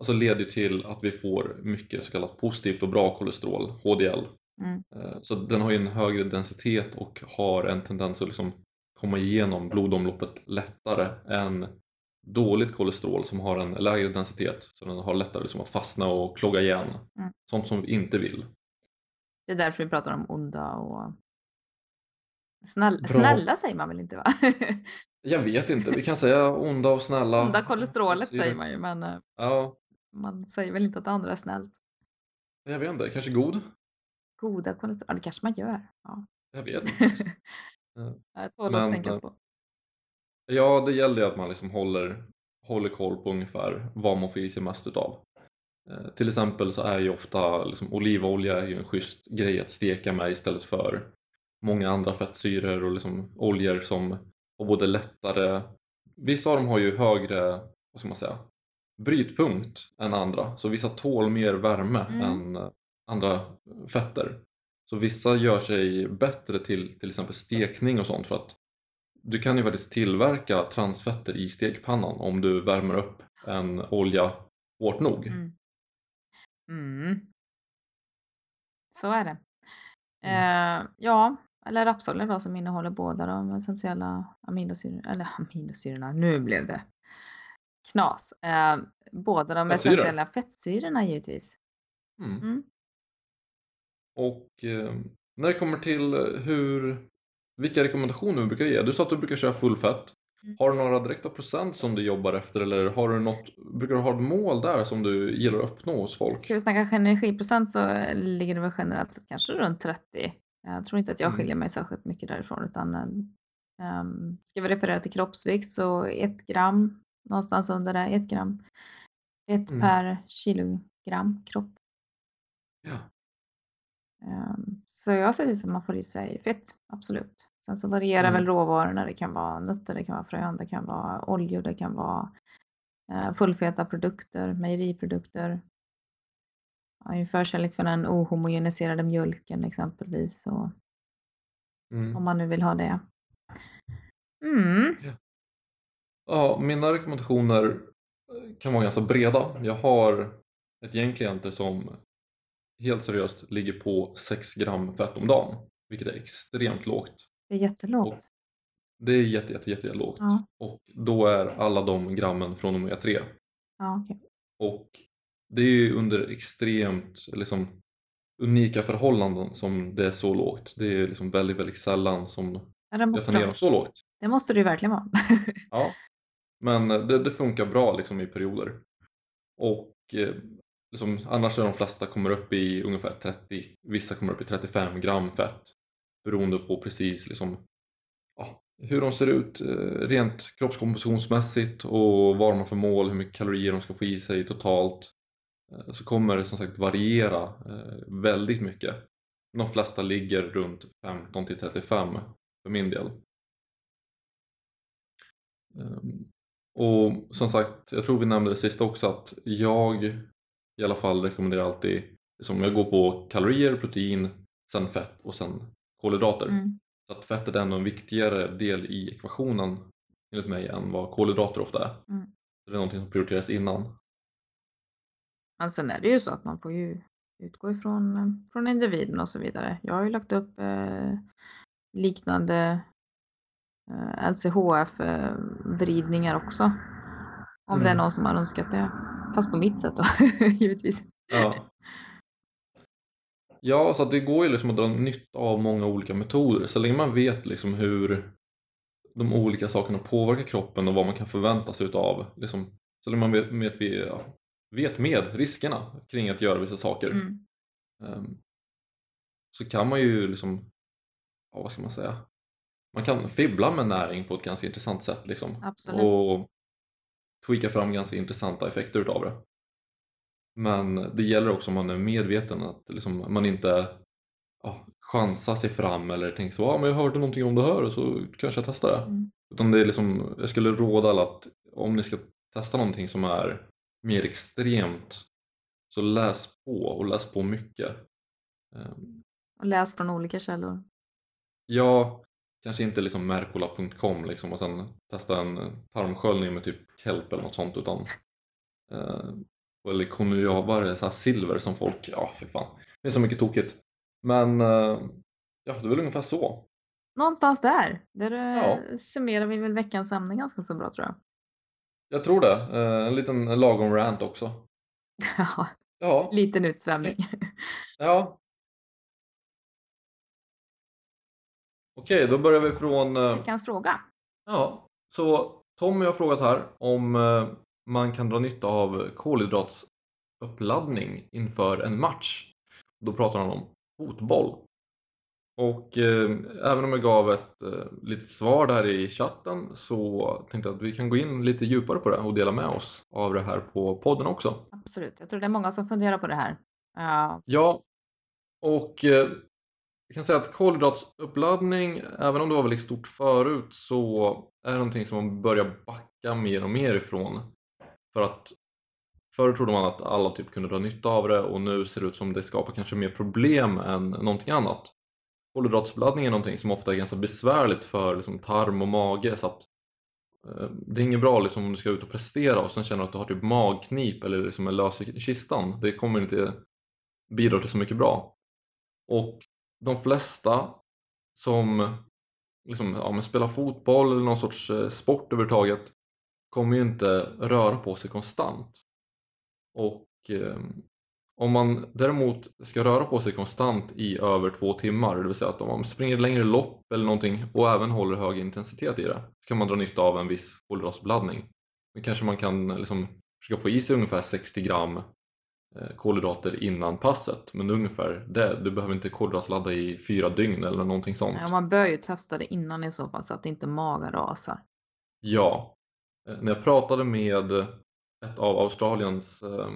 alltså leder till att vi får mycket så kallat positivt och bra kolesterol, HDL. Mm. Eh, Så den har ju en högre densitet och har en tendens att liksom komma igenom blodomloppet lättare än dåligt kolesterol som har en lägre densitet. Så den har lättare liksom att fastna och klogga igen. Mm. Sånt som vi inte vill. Det är därför vi pratar om onda och snäll, Bra. snälla säger man väl inte va? Jag vet inte, vi kan säga onda och snälla. onda kolesterolet säger man ju men eh, Ja, man säger väl inte att andra är snällt. jag vet inte, kanske god? Goda kolesterol, ja, det kanske man gör. Ja. Jag vet inte. Det tål att tänkas på. Ja, det gäller ju att man liksom håller, håller koll på ungefär vad man får i sig mest utav. Eh, till exempel så är ju ofta liksom, olivolja är ju en schysst grej att steka med istället för många andra fettsyror och liksom oljor som har både lättare, vissa av dem har ju högre, vad ska man säga, brytpunkt än andra. Så vissa tål mer värme Mm. än eh, andra fetter. Så vissa gör sig bättre till till exempel stekning och sånt för att du kan ju faktiskt tillverka transfetter i stekpannan om du värmer upp en olja hårt nog. Mm. Mm. Så är det. Mm. Eh, ja, eller rapsoljor då som innehåller båda de essentiella aminosyrorna, eller aminosyrorna, nu blev det knas. Eh, båda de essentiella fettsyrorna givetvis. Mm. Mm. Och eh, när det kommer till hur, vilka rekommendationer du brukar ge? Du sa att du brukar köra fullfett. Mm. Har du några direkta procent som du jobbar efter eller har du något, brukar du ha ett mål där som du gillar att uppnå hos folk? Ska vi snacka energiprocent så ligger det väl generellt kanske runt 30. Jag tror inte att jag Mm. skiljer mig särskilt mycket därifrån utan um, ska vi referera till kroppsvikt så ett gram någonstans under det, ett gram. Ett Mm. per kilogram kropp. Ja. Ehm, Så jag säger att man får i sig fett, absolut. Sen så varierar Mm. väl råvarorna. Det kan vara nötter, det kan vara frön, det kan vara oljor, det kan vara eh, fullfeta produkter, mejeriprodukter. Har ju förkärlek för den ohomogeniserade mjölken exempelvis. Så, Mm. om man nu vill ha det. Mm. Ja, mina rekommendationer eh, kan vara ganska breda. Jag har ett gäng klienter som helt seriöst ligger på 6 gram fett om dagen, vilket är extremt lågt. Det är jättelågt. Det är jätte, jätte, jätte, jätte lågt. Ja. Och då är alla de grammen från omega 3. Ja, okej. Och det är ju under extremt liksom, unika förhållanden som det är så lågt. Det är liksom väldigt, väldigt sällan som Ja, det, jag tar ner dem så lågt. det måste det ju verkligen vara. Ja. Men det, det funkar bra liksom i perioder. Och eh, liksom, annars är de flesta kommer upp i ungefär 30, vissa kommer upp i 35 gram fett. Beroende på precis liksom, ja, hur de ser ut eh, rent kroppskompositionsmässigt och vad de har för mål, hur mycket kalorier de ska få i sig totalt. Eh, så kommer det som sagt variera väldigt mycket. De flesta ligger runt 15 till 35 för min del. Ehm, och som sagt, jag tror vi nämnde det sista också att jag i alla fall rekommenderar alltid, som jag går på kalorier, protein, sen fett och sen kolhydrater. Mm. Så att fettet är ändå en viktigare del i ekvationen enligt mig än vad kolhydrater ofta är. Mm. Det är någonting som prioriteras innan. Men sen är det ju så att man får ju utgå ifrån eh, från individen och så vidare. Jag har ju lagt upp eh, liknande LCHF-vridningar också. Om det är Mm. någon som har önskat det. Fast på mitt sätt då, givetvis. Ja. Ja, så det går ju liksom att dra nytta av många olika metoder. Så länge man vet liksom hur de olika sakerna påverkar kroppen och vad man kan förvänta sig utav. Liksom, så länge man vet, vet, ja, vet med riskerna kring att göra vissa saker. Mm. ehm, så kan man ju liksom, ja, vad ska man säga? Man kan fibbla med näring på ett ganska intressant sätt liksom. Absolut. Och tweaka fram ganska intressanta effekter utav det. Men det gäller också om man är medveten att liksom man inte ja, chansar sig fram eller tänker så, ja men jag hörde någonting om det här och så kanske jag testar det. Mm. Utan det är liksom, jag skulle råda alla att om ni ska testa någonting som är mer extremt så läs på och läs på mycket. Ehm, Och läs från olika källor. Ja, kanske inte liksom mercola.com liksom och sen testa en tarmsköljning med typ kelp eller något sånt utan eh, eller konjava, det är så här silver som folk, ja för fan, det är så mycket tokigt. Men eh, ja, det är väl ungefär så. Någonstans där. Där Ja. ja. summerar vi väl veckans ämne ganska så bra tror jag. Jag tror det. Eh, en liten lagom rant också. Ja, Ja, Liten utsvävning. ja. Okej, då börjar vi från eh, Veckans fråga. Ja, så Tommy har frågat här om eh, man kan dra nytta av kolhydratsuppladdning inför en match. Då pratar han om fotboll. Och eh, även om jag gav ett eh, litet svar där i chatten så tänkte jag att vi kan gå in lite djupare på det och dela med oss av det här på podden också. Absolut. Jag tror det är många som funderar på det här. Ja, Ja, och eh, jag kan säga att kolhydratsuppladdning, även om det var väldigt stort förut, så är det någonting som man börjar backa mer och mer ifrån. För att förr trodde man att alla typ kunde dra nytta av det och nu ser det ut som det skapar kanske mer problem än någonting annat. Kolhydratsuppladdning är någonting som ofta är ganska besvärligt för liksom, tarm och mage så att eh, det är inget bra liksom, om du ska ut och prestera och sen känner du att du har typ magknip eller liksom är lös i kistan. Det kommer inte bidra till så mycket bra. Och de flesta som liksom, ja, men spelar fotboll eller någon sorts eh, sport överhuvudtaget kommer ju inte röra på sig konstant. Och eh, om man däremot ska röra på sig konstant i över två timmar, det vill säga att om man springer längre lopp eller någonting och även håller hög intensitet i det, så kan man dra nytta av en viss kolhydratsbeladdning. Då kanske man kan liksom försöka få i sig ungefär 60 gram kolhydrater innan passet, men ungefär det. Du behöver inte kolhydratladda i fyra dygn eller någonting sånt. Ja, man bör ju testa det innan i så fall så att inte magen rasar. Ja. Eh, När jag pratade med ett av Australiens eh,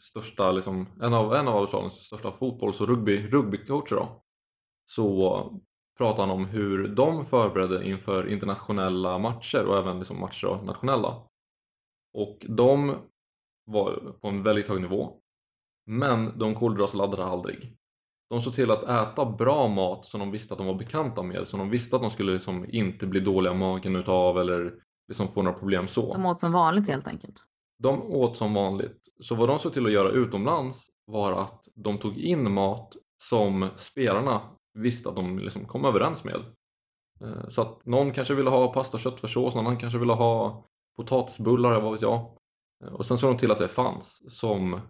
största, liksom, en, av, en av Australiens största fotbolls och rugby, rugbycoacher då, så pratade han om hur de förberedde inför internationella matcher och även liksom matcher nationella. och de var på en väldigt hög nivå men de kolhydratladdade aldrig. De såg till att äta bra mat som de visste att de var bekanta med, som de visste att de skulle liksom inte bli dåliga i magen utav eller liksom få några problem så. De åt som vanligt helt enkelt. De åt som vanligt. Så vad de såg till att göra utomlands var att de tog in mat som spelarna visste att de liksom kom överens med. Eh, så att någon kanske ville ha pasta och köttfärssås, någon annan kanske ville ha potatisbullar, vad vet jag. Och sen såg de till att det fanns som,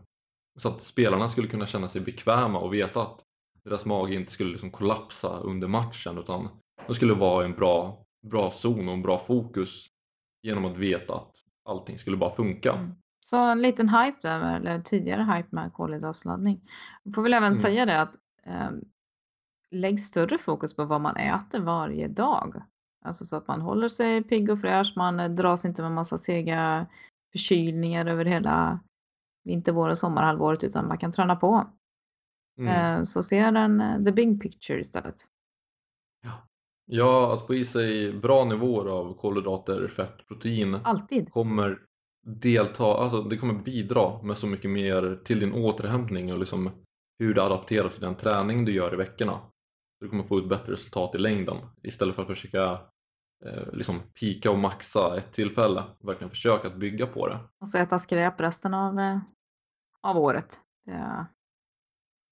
så att spelarna skulle kunna känna sig bekväma och veta att deras mage inte skulle liksom kollapsa under matchen utan de skulle vara i en bra, bra zon och en bra fokus genom att veta att allting skulle bara funka. Mm. Så en liten hype där, eller tidigare hype med kolhydratladdning. Jag får väl även Mm. säga det att eh, lägg större fokus på vad man äter varje dag. Alltså så att man håller sig pigg och fräsch, man dras inte med massa sega förkylningar över hela vinter, vår och sommarhalvåret utan man kan träna på. Mm. Eh, så ser den eh, the big picture istället. Ja, att få i sig bra nivåer av kolhydrater, fett, protein Alltid. kommer delta, alltså det kommer bidra med så mycket mer till din återhämtning och liksom hur du adapterar till den träning du gör i veckorna. Du kommer få ett bättre resultat i längden istället för att försöka liksom pika och maxa ett tillfälle. Verkligen försöka att bygga på det. Och så äta skräp resten av, eh, av året. Det,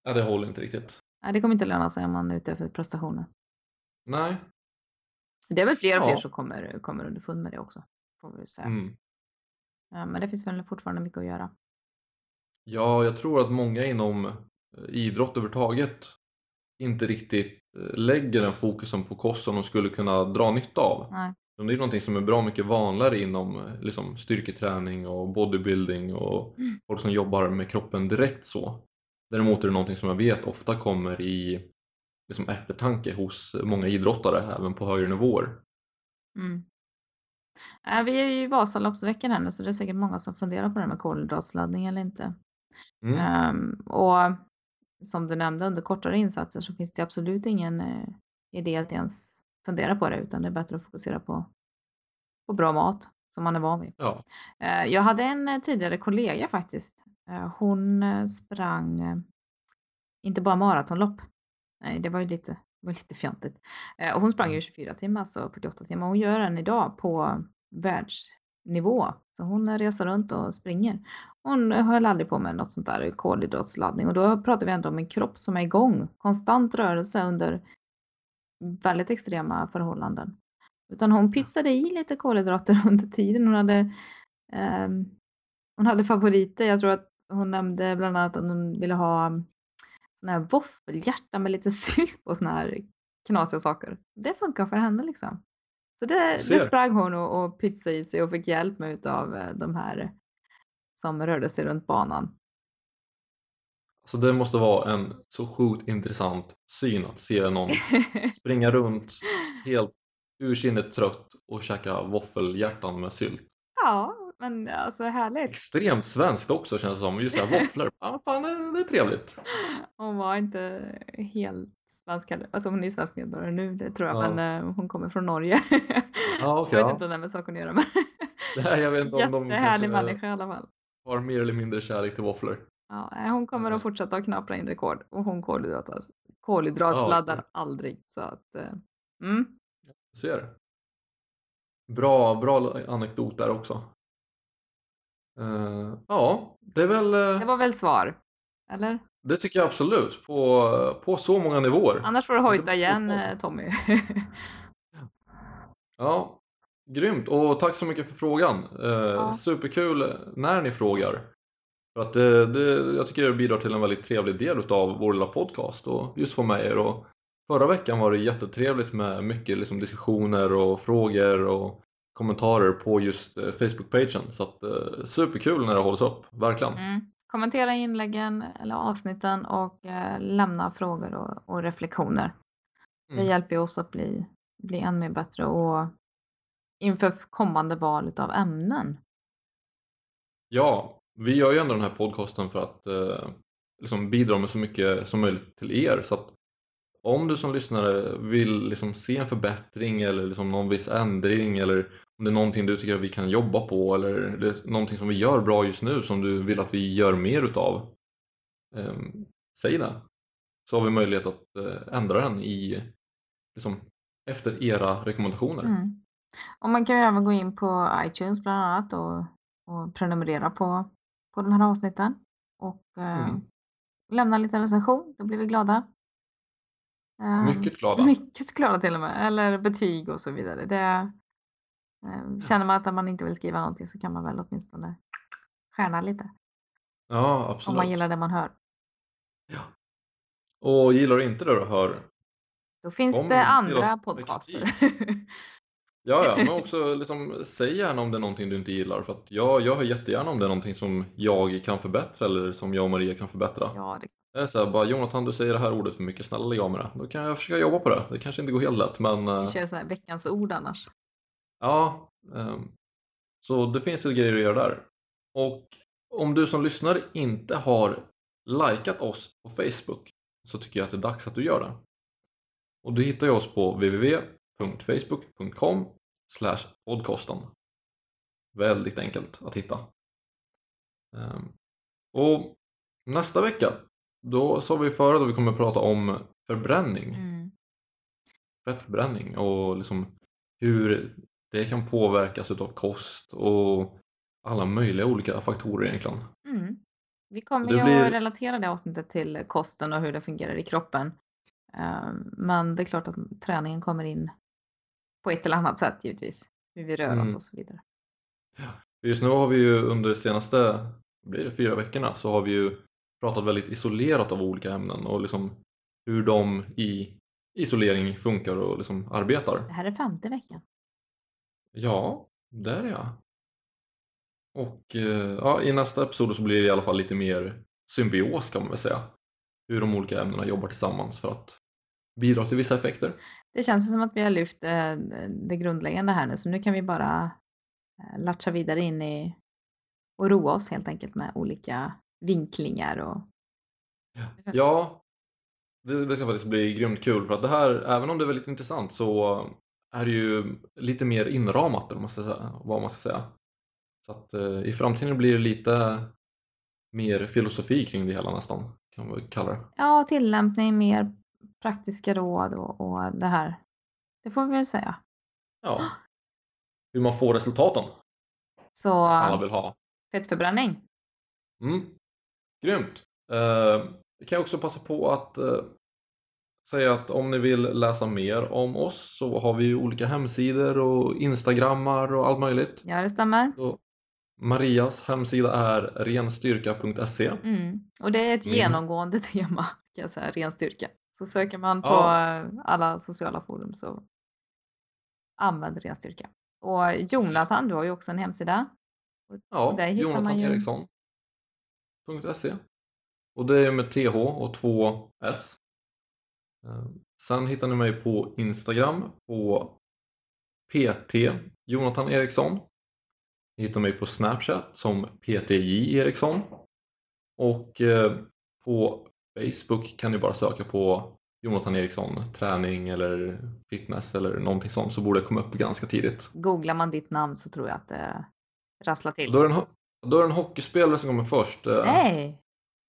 Ja, det håller inte riktigt. nej, det kommer inte löna sig om man är ute efter prestationer. Nej. Det är väl fler och fler Ja. som kommer, kommer underfund med det också. Får vi säga. Mm. Ja, men det finns väl fortfarande mycket att göra. Ja, jag tror att många inom eh, idrott överhuvudtaget inte riktigt eh, lägger den fokusen på kost som de skulle kunna dra nytta av. Nej. Det är någonting som är bra mycket vanligare inom eh, liksom, styrketräning och bodybuilding och Mm. folk som jobbar med kroppen direkt så. Däremot är det någonting som jag vet ofta kommer i liksom, eftertanke hos många idrottare även på högre nivåer. Mm. Äh, vi är ju i Vasaloppsveckan här nu så det är säkert många som funderar på det här med kolhydratsladdning eller inte. Mm. Ehm, och som du nämnde under kortare insatser så finns det absolut ingen eh, idé att ens fundera på det utan det är bättre att fokusera på, på bra mat som man är van vid. Ja. Eh, Jag hade en eh, tidigare kollega faktiskt. Hon sprang inte bara maratonlopp. Nej, det var ju lite, var lite fjantigt. Hon sprang ju 24 timmar, alltså 48 timmar. Hon gör den idag på världsnivå. Så hon eh, reser runt och springer. Hon eh, höll aldrig på med något sånt där kolhydratsladdning. Och då pratar vi ändå om en kropp som är igång. Konstant rörelse under väldigt extrema förhållanden. Utan hon pytsade i lite kolhydrater under tiden. Hon hade, ehm, hon hade favoriter. Jag tror att hon nämnde bland annat att hon ville ha såna här våffelhjärta med lite sylt på såna här knasiga saker. Det funkar för henne liksom. Så det, det sprang hon och, och pytsade i sig och fick hjälp med av de här som rörde sig runt banan. Så det måste vara en så sjukt intressant syn att se någon springa runt helt ursinnigt trött och käka våffelhjärtan med sylt. ja, men alltså härligt. Extremt svenskt också känns det som. Just det här våfflor. Ja, fan det, det är trevligt. Hon var inte helt svensk heller. Alltså hon är ju svensk medborgare nu, det tror jag, Ja. men eh, hon kommer från Norge. Ja, okej. jag vet inte om det med saken att göra, men Nej, jag vet inte om de kanske människa i alla fall. har mer eller mindre kärlek till våfflor. Ja, hon kommer att fortsätta att knapra in rekord och hon kolhydratas, kolhydratsladdar Ja, okej. aldrig. Så att, eh, mm. Jag ser. Bra, bra anekdot där också. Eh, ja, det är väl... eh, Det var väl svar? Eller? Det tycker jag absolut. På, på så många nivåer. Annars får du hojta igen eh, Tommy. Ja, grymt. Och tack så mycket för frågan. Eh, Ja. Superkul när ni frågar. För att det, det, jag tycker det bidrar till en väldigt trevlig del av vår lilla podcast och just få med er. Och förra veckan var det jättetrevligt med mycket liksom, diskussioner och frågor och kommentarer på just eh, Facebook-pagen. Så att, eh, superkul när det hålls upp, verkligen. Mm. Kommentera inläggen eller avsnitten och eh, lämna frågor och, och reflektioner. Det Mm. hjälper oss att bli, bli än mer bättre och inför kommande val av ämnen. Ja, vi gör ju ändå den här podcasten för att eh, liksom bidra med så mycket som möjligt till er. Så att om du som lyssnare vill liksom se en förbättring eller liksom någon viss ändring eller om det är någonting du tycker att vi kan jobba på eller det är någonting som vi gör bra just nu som du vill att vi gör mer utav. Eh, säg det. Så har vi möjlighet att eh, ändra den i liksom, efter era rekommendationer. Mm. Och man kan ju även gå in på iTunes bland annat och, och prenumerera på, på de här avsnitten. Och eh, Mm. lämna en liten recension, då blir vi glada. Eh, Mycket glada. Mycket glada till och med. Eller betyg och så vidare. Det, känner man att man inte vill skriva någonting så kan man väl åtminstone stjärna lite. Ja, Om man absolut. gillar det man hör. Ja. Och gillar du inte det du hör? Då finns Kom det andra podcaster. Ja, ja, men också liksom, säg gärna om det är någonting du inte gillar. För att jag, jag hör jättegärna om det är någonting som jag kan förbättra eller som jag och Maria kan förbättra. ja, det, Det är så här, bara Jonathan du säger det här ordet för mycket, snälla lägg av med det. Då kan jag försöka jobba på det. Det kanske inte går helt lätt men eh, vi kör så här veckans ord annars. Ja. ehm, så det finns ju grejer att göra där. Och om du som lyssnar inte har likat oss på Facebook så tycker jag att det är dags att du gör det. Och du hittar ju oss på www.facebook.com podcasten. Väldigt enkelt att hitta. Ehm, Och nästa vecka, då sa vi förut att vi kommer att prata om förbränning, Mm. fettförbränning och liksom hur det kan påverkas utav kost och alla möjliga olika faktorer egentligen. Mm. Vi kommer Det ju blir- att relatera det avsnittet till kosten och hur det fungerar i kroppen. Eh, Men det är klart att träningen kommer in på ett eller annat sätt givetvis. Hur vi rör oss Mm. och så vidare. Just nu har vi ju under de senaste blir det fyra veckorna så har vi ju pratat väldigt isolerat av olika ämnen och liksom hur de i isolering funkar och liksom arbetar. Det här är femte veckan. Ja, där är jag. Och eh, ja, i nästa episod så blir det i alla fall lite mer symbios kan man väl säga. Hur de olika ämnena jobbar tillsammans för att bidra till vissa effekter. Det känns som att vi har lyft eh, det grundläggande här nu så nu kan vi bara eh, latcha vidare in i och roa oss helt enkelt med olika vinklingar och Ja, det, det ska faktiskt bli grymt kul för att det här, även om det är väldigt intressant så är det ju lite mer inramat man ska säga. Vad man ska säga. Så att eh, i framtiden blir det lite mer filosofi kring det hela nästan, kan man kalla det. ja, tillämpning, mer praktiska råd och, och det här. Det får vi väl säga. Ja. Hur man får resultaten Så alla vill ha. fettförbränning. Mm. Grymt! Eh, vi kan också passa på att eh, säga att om ni vill läsa mer om oss så har vi ju olika hemsidor och instagrammar och allt möjligt. Ja, det stämmer. Så Marias hemsida är renstyrka.se. Mm. Och det är ett Min- genomgående tema, kan jag säga, ren styrka. Så söker man på Ja. alla sociala forum så använd ren styrka. Och Jonathan, du har ju också en hemsida. Och, Ja, där hittar Jonathan man ju... Eriksson.se. Och det är med TH och två S. Eh, Sen hittar ni mig på Instagram på PT Jonathan Eriksson. Ni hittar mig på Snapchat som PTJ Eriksson. Och eh, på Facebook kan ni bara söka på Jonathan Eriksson träning eller fitness eller någonting sånt så borde det komma upp ganska tidigt. Googlar man ditt namn så tror jag att det rasslar till. Då är det en, då är det en hockeyspelare som kommer först. Eh, Nej!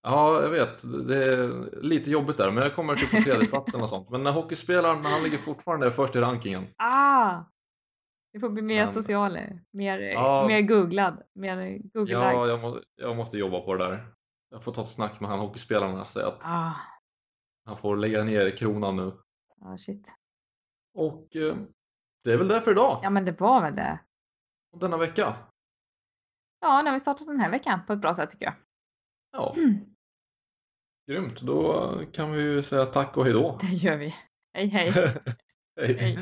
Ja, jag vet. Det är lite jobbigt där, men jag kommer typ på tredjeplatsen och sånt. Men när hockeyspelaren, han ligger fortfarande först i rankingen. Ah! Vi får bli mer Men- sociala, mer, Ja. mer googlad, mer Ja, jag, må, jag måste jobba på det där. Jag får ta ett snack med han hockeyspelaren och säga att Ah, han får lägga ner kronan nu. ah, shit. Och eh, det är väl det för idag. Ja, men det var väl det. Och denna vecka. Ja, nu har vi startat den här veckan på ett bra sätt tycker jag. Ja, Mm, grymt. Då kan vi ju säga tack och hej då. det gör vi. Hej, hej. Hej. Hej.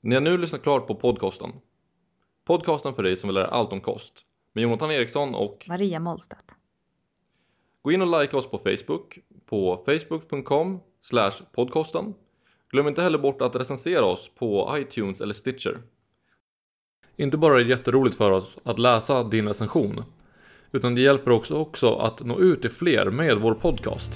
Ni har nu lyssnat klart på podcasten. Podcasten för dig som vill lära allt om kost. Med Jonathan Eriksson och Maria Mollstedt. Gå in och like oss på Facebook på facebook.com podcasten. Glöm inte heller bort att recensera oss på iTunes eller Stitcher. Inte bara är det jätteroligt för oss att läsa din recension, utan det hjälper också, också att nå ut till fler med vår podcast.